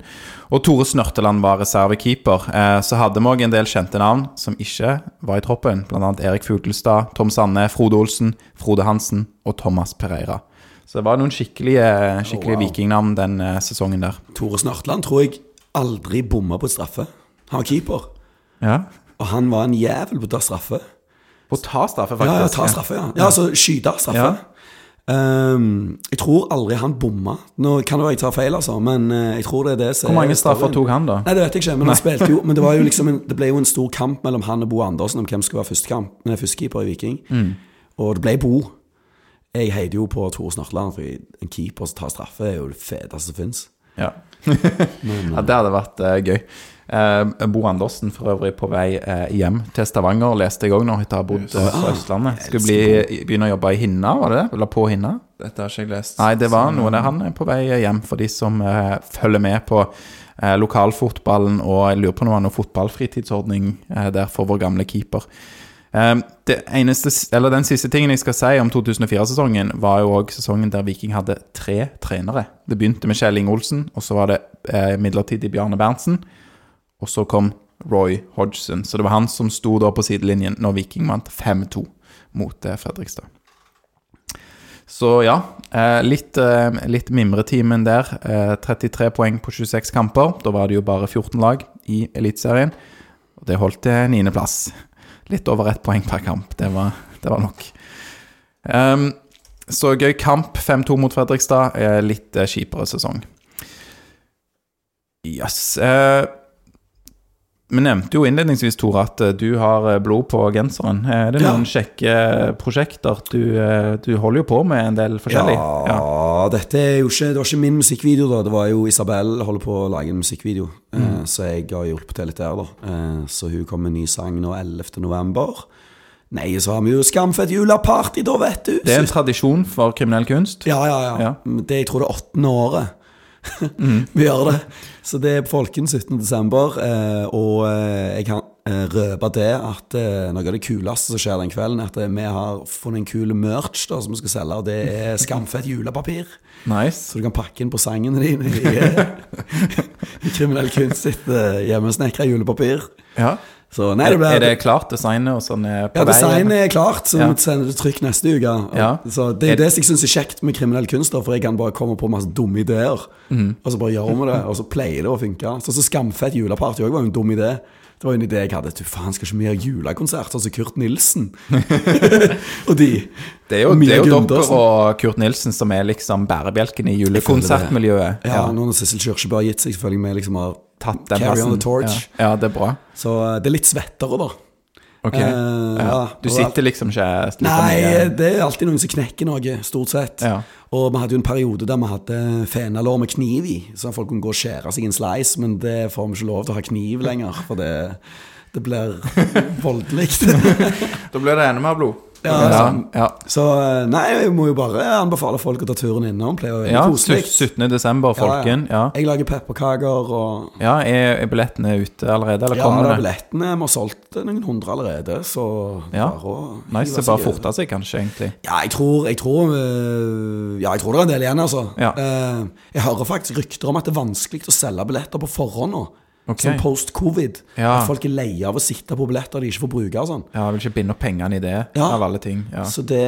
Og Tore Snørteland var reservekeeper. Eh, så hadde vi òg en del kjente navn som ikke var i troppen. Blant annet Erik Fuglestad, Tom Sanne, Frode Olsen, Frode Hansen og Thomas Pereira. Så det var noen skikkelige, skikkelige Oh, wow. vikingnavn den eh, sesongen der. Tore Snørtland tror jeg aldri bomma på straffe. Han var keeper. Ja. Og han var en jævel på å ta straffe. På ta straffe, faktisk. Ja, ja, ta straffe, ja. Ja, altså skyte straffe. Um, jeg tror aldri han bomma. Nå kan det være jeg tar feil, altså, men eh, jeg tror det er det som Hvor mange er straffer tok han, da? Nei, det vet jeg ikke, men han spilte jo Men det, var jo [LAUGHS] liksom en, det ble jo en stor kamp mellom han og Bo Andersen om hvem som skulle være førstekamp, første førstekeeper i Viking. Mm. Og det ble Bo. Jeg heide jo på Tore Snartland, for en keeper som tar straffe, er jo det feteste som fins. Ja. [LAUGHS] ja, det hadde vært uh, gøy. Uh, Bo Andersen for øvrig på vei uh, hjem til Stavanger, leste jeg òg når hun har bodd på Østlandet. Skulle bli, begynne å jobbe i Hinna, var det det? Eller på Hinna? Dette har ikke jeg lest. Nei, det var noe der. Han er på vei hjem, for de som følger med på lokalfotballen, og jeg lurer på om det var noe fotballfritidsordning der for vår gamle keeper. Eh, det eneste, Den siste tingen jeg skal si om 2004-sesongen, var jo òg sesongen der Viking hadde tre trenere. Det begynte med Kjell Inge Olsen, og så var det eh, midlertidig Bjarne Berntsen. Og så kom Roy Hodgson. Så det var han som sto da på sidelinjen når Viking vant 5-2 mot eh, Fredrikstad. Så ja, eh, litt, eh, litt mimretimen der. Eh, 33 poeng på 26 kamper. Da var det jo bare 14 lag i Eliteserien. Og det holdt til niendeplass. Litt over ett poeng per kamp. Det var, det var nok. Um, så gøy kamp. 5-2 mot Fredrikstad. Eh, litt eh, kjipere sesong. Yes. Eh, vi nevnte jo innledningsvis, Tore, at eh, du har eh, blod på genseren. Er det Ja. noen kjekke prosjekter? Du, eh, du holder jo på med en del forskjellig. Ja, dette er jo ikke Det var ikke min musikkvideo, da. Det var jo Isabel holder på å lage en musikkvideo. Eh, så jeg har hjulpet til litt der, da. Eh, så hun kom med en ny sang nå 11. november. Nei, så har vi jo Skamfett juleparty, da, vet du. Det er en tradisjon for kriminell kunst. Ja, ja, ja. Ja. Det, jeg tror det er åttende året [LAUGHS] vi gjør det. Så det er Folken 17. desember. Eh, og eh, jeg kan eh, røpe det at eh, noe av det kuleste som skjer den kvelden, er at vi har funnet en kul merch da, som vi skal selge, og det er skamfett julepapir. Nice. Så du kan pakke inn på sangene dine i, [LAUGHS] [LAUGHS] i kriminell kunst sitt hjemmesnekra julepapir. Ja. Så nei, det Er det klart, designet og sånn er på ja, vei? designet eller? er klart, så Ja. vi sender det trykk neste uke. Ja. Så Det Er- det jeg syns er kjekt med kriminell kunst, for jeg kan bare komme på masse dumme ideer. Mm. Og så bare gjør vi det, og så pleier det å funke. Så, så Skamfett juleparty òg var jo en dum idé. Det var en idé jeg hadde. Du faen, skal ikke vi ha julekonsert Altså Kurt Nilsen? [LAUGHS] [LAUGHS] og de. Det er jo, det er jo dere og Kurt Nilsen som er liksom bærebjelken i julekonsertmiljøet. Ja, nå når Sissel Kyrkjebø har gitt seg, selvfølgelig vi liksom har Tatt den Carry on the torch. Ja. det er bra. Så eh, det er litt svettere, da. Ok. Eh, ja. Du og sitter liksom ikke like Nei, mye det er alltid noen som knekker noe, stort sett. Ja. Og vi hadde jo en periode der vi hadde fenalår med kniv i, så folk kunne gå og skjære seg en slice, men det får vi ikke lov til å ha kniv lenger, for det, det blir [LAUGHS] voldelig. Da blir det enda mer blod. Ja, ja, sånn. ja. Så nei, jeg må jo bare anbefale folk å ta turen innom. Pleier å være ja koselig. 17. desember, folken. Ja, Jeg lager pepperkaker og ja. Er, er billettene ute allerede, eller Ja, kommer det er billettene. Vi har solgt noen hundre allerede, så Ja. bare å Nice, det bare forte seg kanskje, egentlig. Ja, jeg tror, jeg tror øh, Ja, jeg tror det er en del igjen, altså. Ja. Eh, jeg hører faktisk rykter om at det er vanskelig å selge billetter på forhånd nå. Ok. Sånn post covid. Ja. At folk er leie av å sitte på billetter de ikke får bruke og sånn. Ja, vil ikke binde opp pengene i det, Ja. av alle ting. Ja. Så det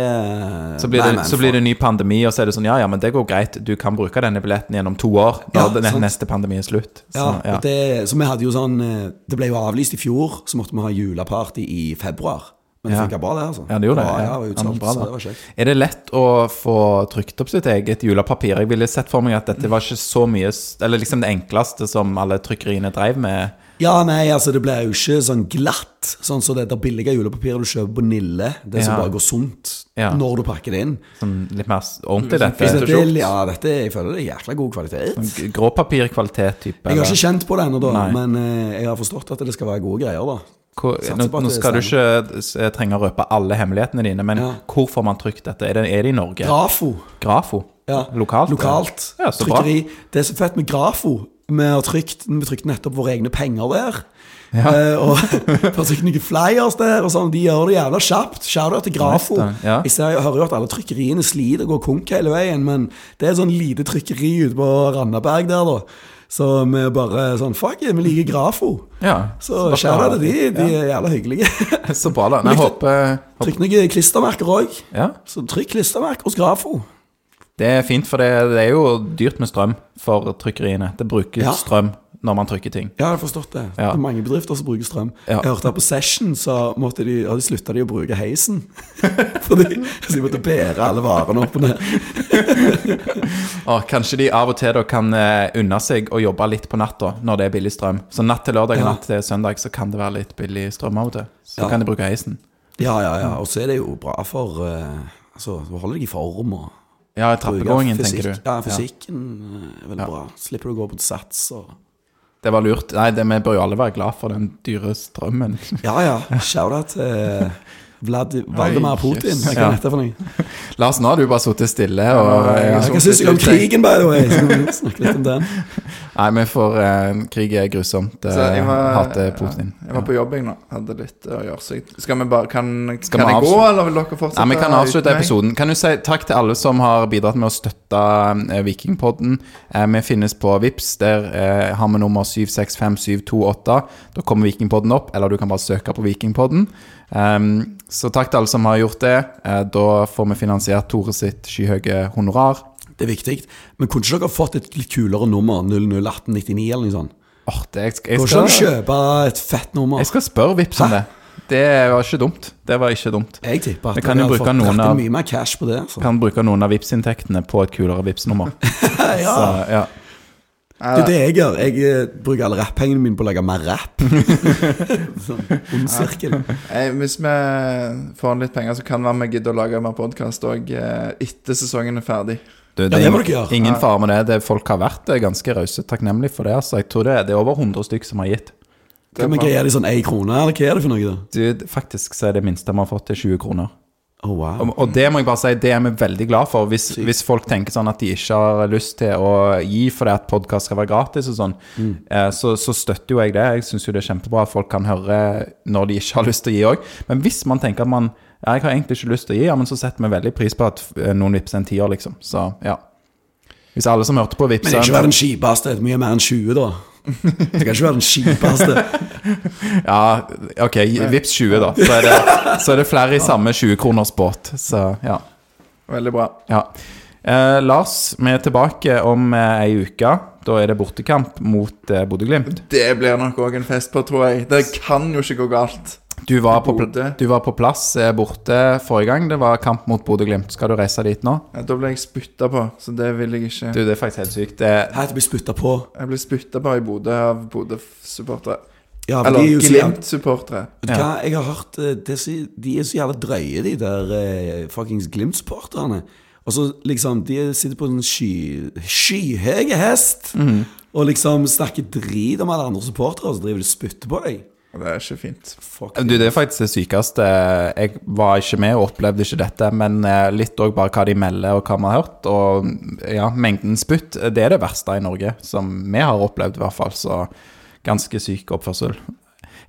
Så blir, Nei, det, men så blir det ny pandemi, og så er det sånn Ja, ja, men det går greit. Du kan bruke denne billetten gjennom to år Ja, når den neste pandemi er slutt. Så, ja, ja. Det, så vi hadde jo sånn eh, Det ble jo avlyst i fjor, så måtte vi ha juleparty i februar. Men det Ja. funka bra, det. altså Ja, det gjorde det. Ja, Ja. det utsolgt, bra, så det var kjekt. Er det lett å få trykt opp sitt eget julepapir? Jeg ville sett for meg at dette var ikke så mye Eller liksom det enkleste som alle trykkeriene drev med. Ja, nei, altså det blir jo ikke sånn glatt. Sånn som det der billige julepapiret du kjøper på Nille. Det som Ja. bare går sunt Ja. når du pakker det inn. Sånn litt mer ordentlig, Dette, dette. ja, dette jeg føler det er jækla god kvalitet. Gråpapirkvalitet-type. Jeg har ikke kjent på det ennå, men eh, jeg har forstått at det skal være gode greier. da Hvor, nå, nå skal du ikke s- trenge å røpe alle hemmelighetene dine, men Ja. hvor får man trykt dette? Er det, er det i Norge? Grafo. Grafo? Ja. Lokalt? Lokalt. Ja, så bra. Trykkeri. Det er så fett med Grafo. Vi har trykt, vi trykt nettopp våre egne penger der. Eh, og [LAUGHS] har trykt noen flyers der. Og sånn, De gjør det jævla kjapt. Shout-out til Grafo. Ja. Jeg, ser, jeg hører jo at alle trykkeriene sliter og går konk hele veien, men det er et sånn lite trykkeri ute på Randaberg der, da. Så vi bare sånn Fuck it, vi liker Grafo. Ja. Så shout-out til de. De er jævla hyggelige. [LAUGHS] Så bra, da. Jeg håper Trykk noen klistremerker òg. ja. Så trykk klistremerker hos Grafo. Det er fint, for det, det er jo dyrt med strøm for trykkeriene. Det bruker Ja. strøm når man trykker ting. Ja, jeg har forstått det. Ja. Det er mange bedrifter som bruker strøm. Ja. Jeg hørte her på Session så måtte de, ja, de slutta de å bruke heisen. [LAUGHS] Fordi så de måtte bære alle varene opp og ned. [LAUGHS] Og kanskje de av og til da kan eh, unne seg å jobbe litt på natta når det er billig strøm. Så natt til lørdag og natt til søndag så kan det være litt billig strøm av og til. Så kan de bruke heisen. Ja, ja, ja. Og så er det jo bra for uh, Altså, du holder deg i form og Ja, trappegåingen, tenker du. Ja, fysikken eh, er veldig bra. Slipper du å gå på sats og Det var lurt. Nei, det, vi bør jo alle være glad for den dyre strømmen. Ja, ja. [LAUGHS] Shout-out til Vlad, Valdemar Putin. Hva er dette for noe? [LAUGHS] Lars, nå har du bare sittet stille. Og, Ja, Hva syns du om krigen, by the way? Skal vi snakke litt om den? [LAUGHS] Nei, vi får eh, Krig er grusomt. Eh, jeg var, hater Putin. Ja, jeg var på jobb jeg nå. Hadde litt å gjøre. Så skal vi bare Kan, kan vi jeg gå, eller vil dere fortsette? Nei, Vi kan avslutte episoden. Kan du si takk til alle som har bidratt med å støtte eh, Vikingpodden. Eh, vi finnes på Vips Der eh, har vi nummer 765728. Da kommer Vikingpodden opp, eller du kan bare søke på Vikingpodden. Ehm, så takk til alle som har gjort det. Uh, da får vi finansiert Tore sitt skyhøye honorar. Det er viktig. Men kunne ikke dere fått et litt kulere nummer? 001899 eller noe sånt? Oh, det, jeg, jeg, ikke skal, kjøpe et fett nummer? jeg skal spørre Vips om det. Det var ikke dumt. Det var ikke dumt. Jeg tipper at Vi kan jo bruke noen av- mye mer cash på det. Altså. Kan bruke noen av Vips-inntektene på et kulere Vips-nummer. [LAUGHS] ja. Så, ja. Det er det jeg gjør. Jeg eh, bruker alle rappengene mine på å lage mer rapp. [LAUGHS] sånn ond sirkel. Eh, hvis vi får litt penger, så kan det vi gidde å lage mer podkast òg eh, etter sesongen er ferdig. Du, Ja, det må dere gjøre. Ingen fare med det. det. Folk har vært eh, ganske rause Takknemlig for det. Altså. Jeg tror det, det er over 100 stykk som har gitt. Det er Men hva er det sånn én krone, eller hva er det for noe, da? Du, faktisk så er det minste vi har fått, til 20 kroner. Oh, wow. Og, og det må jeg bare si, det er vi veldig glad for. Hvis, hvis folk tenker sånn at de ikke har lyst til å gi fordi at podkast skal være gratis og sånn, eh, så, så støtter jo jeg det. Jeg syns jo det er kjempebra at folk kan høre når de ikke har lyst til å gi òg. Men hvis man tenker at man ja, jeg har egentlig ikke lyst til å gi, ja, men så setter vi veldig pris på at eh, noen vippser en tier, liksom. Så ja. Hvis alle som hørte på, Men det er ikke bare den kjipeste. Mye mer enn 20, da. Det kan ikke være den kjipeste. [LAUGHS] Ja, ok, vips 20 da Så er det, så er det flere i samme 20-kronersbåt. Så ja, Veldig bra. ja. Eh, Lars, vi er tilbake om eh, ei uke Da er det bortekamp mot eh, Bodø-Glimt Det blir nok òg en fest på, tror jeg. Det kan jo ikke gå galt. Du var, på, du var på plass eh, borte forrige gang Det var kamp mot Bodø-Glimt Skal du reise dit nå? Ja, Da ble jeg spytta på, så det vil jeg ikke. Du, det er faktisk helt sykt det, Her til å bli spytta på. Jeg ble spytta på i Bodø av Bodø-supportere. Ja, Eller er Glimt-supportere. Vet du hva, jeg har hørt eh, er så, De er så jævla drøye, de der eh, fuckings Glimt-supporterne. Og så liksom De sitter på en sky, skyhøy hest og liksom snakker drit om alle andre supportere, og så driver de og spytter på deg. Det er ikke fint. Fuck. du, det er faktisk det sykeste. Jeg var ikke med og opplevde ikke dette Men eh, litt også bare hva de melder og hva man har hørt Og ja, mengden spytt Det er det verste i Norge Som vi har opplevd i hvert fall Så ganske syk oppførsel.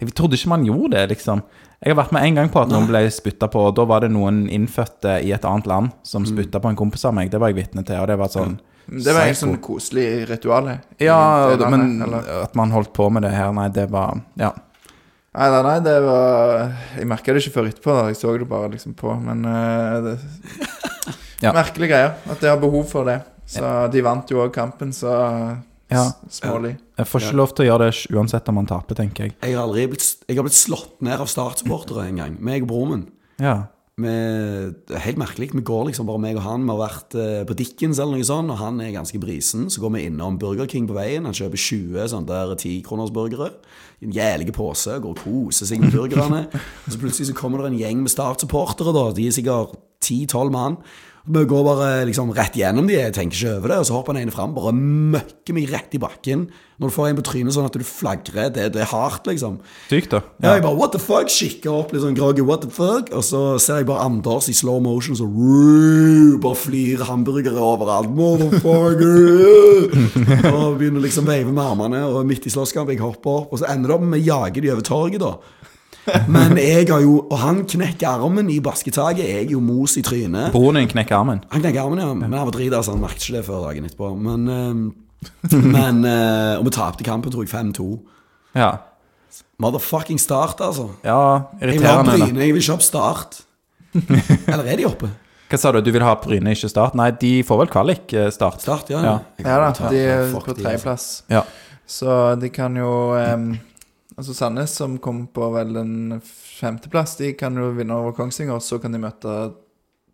Jeg trodde ikke man gjorde det liksom. Jeg har vært med en gang på at noen ble spyttet på Og da var det noen innfødte i et annet land Som spyttet på en kompis av meg. Det var jeg vitne til Og det var sånn Det var en sånn koselig ritual. Ja, landet, men eller? at man holdt på med det her Nei, det var Ja Nei, nei, nei, det var Jeg merka det ikke før etterpå. da Jeg så det bare liksom på. Men uh, det, [LAUGHS] Ja. Merkelige greier. At de har behov for det. Så de vant jo òg kampen, så Ja. Smålig. Jeg får ikke lov til å gjøre det uansett om man taper, tenker jeg Jeg har aldri blitt, jeg har blitt slått ned av startsupportere en gang. Meg og broren min. Ja Vi- helt merkelig. Vi går liksom bare meg og han. Vi har vært eh, på Dickens eller noe sånt, og han er ganske brisen. Så går vi innom Burger King på veien. Han kjøper 20 sånne der 10-kronersburgere. I en jævlig pose. Går og koser seg med burgerne. [LAUGHS] og så plutselig så kommer det en gjeng med startsupportere, da. De er sikkert 10-12 mann. Vi går bare liksom rett gjennom de, jeg tenker ikke over det. Og så hopper den ene fram, bare møkker meg rett i bakken. Når du får en på trynet sånn at du flagrer, det, det er hardt, liksom. Sykt, da. Ja, jeg bare, what the fuck, kikker opp litt sånn groggy, what the fuck Og så ser jeg bare Anders i slow motion Så bare flyr hamburgere overalt Motherfucker [LAUGHS] Og begynner liksom å veive med armene Og midt i slåsskamp, jeg hopper opp Og så ender det opp med å jage de over torget da Men jeg har jo Og han knekker armen i basketaget Jeg er jo mos i trynet Broren din knekker armen. Han knekker armen, ja Men han var drita, altså, han merket ikke det før dagen etterpå Men, [LAUGHS] ehm, men eh, Og vi tapte kampen, tror jeg, 5-2 Ja. Motherfucking start, altså ja irriterende. jeg vil ha. Bryne, jeg vil ikke opp Start. [LAUGHS] Eller er de oppe? Hva sa du? Du vil ha Bryne, ikke Start? Nei, de får vel kvalik eh, Start. Start, ja. Ja. Ja da, de er på de, altså. tredjeplass. Ja. Så de kan jo em, Altså Sandnes, som kom på vel en femteplass, de kan jo vinne over Kongsvinger, og så kan de møte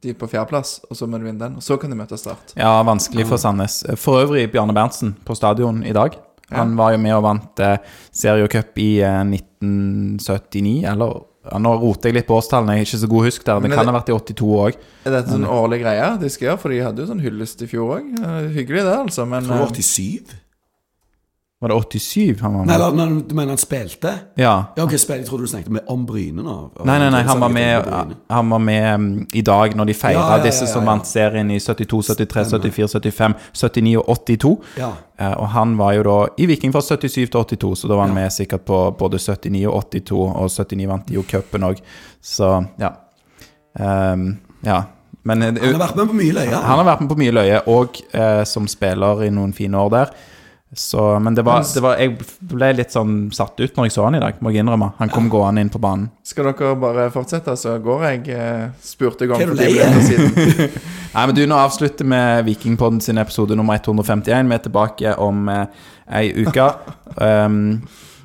de på fjerdeplass, og så må de vinne den. Og så kan de møte Start. ja, vanskelig for Sandnes. For øvrig Bjarne Berntsen på stadion i dag. Han var jo med og vant eh, seriecup i eh, 1979, eller ja, Nå roter jeg litt på årstallene, jeg er ikke så god husk der. Det er kan ha vært i 82 òg. Er dette sånn årlig greie de skal gjøre? For de hadde jo sånn hyllest i fjor òg. Hyggelig det, altså, men tror eh, 87. Var det 87 han var Nei, med? nei, du mener han spilte? Ja. Ja, ok, spil, Jeg trodde du snakket med om Bryne nå. Nei, nei, nei, han var med, han var med um, i dag når de feira Ja, ja, disse som vant serien i 72, 73, 74, 75, 79 og 82. Ja. Uh, og han var jo da i Viking fra 77 til 82, så da var han med sikkert på både 79 og 82, og 79 vant de jo cupen òg, så ja. Um, ja. Men eh, Han har vært med på mye løye. han har vært med på mye løye, og uh, som spiller i noen fine år der. Så, men det var, det var Jeg ble litt sånn satt ut når jeg så han i dag, må jeg innrømme. Han kom gående inn på banen. Skal dere bare fortsette, så går jeg. eh, Spurte jeg om du for ti minutter siden. [LAUGHS] Nei, men du, Nå avslutter vi Vikingpodden sin episode nummer 151. Vi er tilbake om eh, ei uke. Um,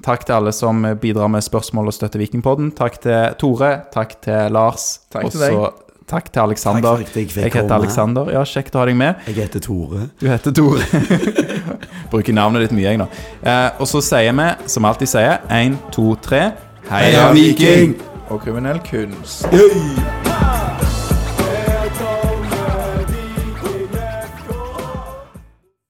takk til alle som bidrar med spørsmål og støtter Vikingpodden. Takk til Tore. Takk til Lars. Takk til deg. Takk til Aleksander. Jeg Jeg heter. Aleksander. Ja, Kjekt å ha deg med. Jeg heter Tore. Du heter Tore. [LAUGHS] Bruker navnet ditt mye, jeg, nå. Eh, og så sier vi, som alltid sier, én, to, tre Heia Viking! Og kriminell kunst. Hey!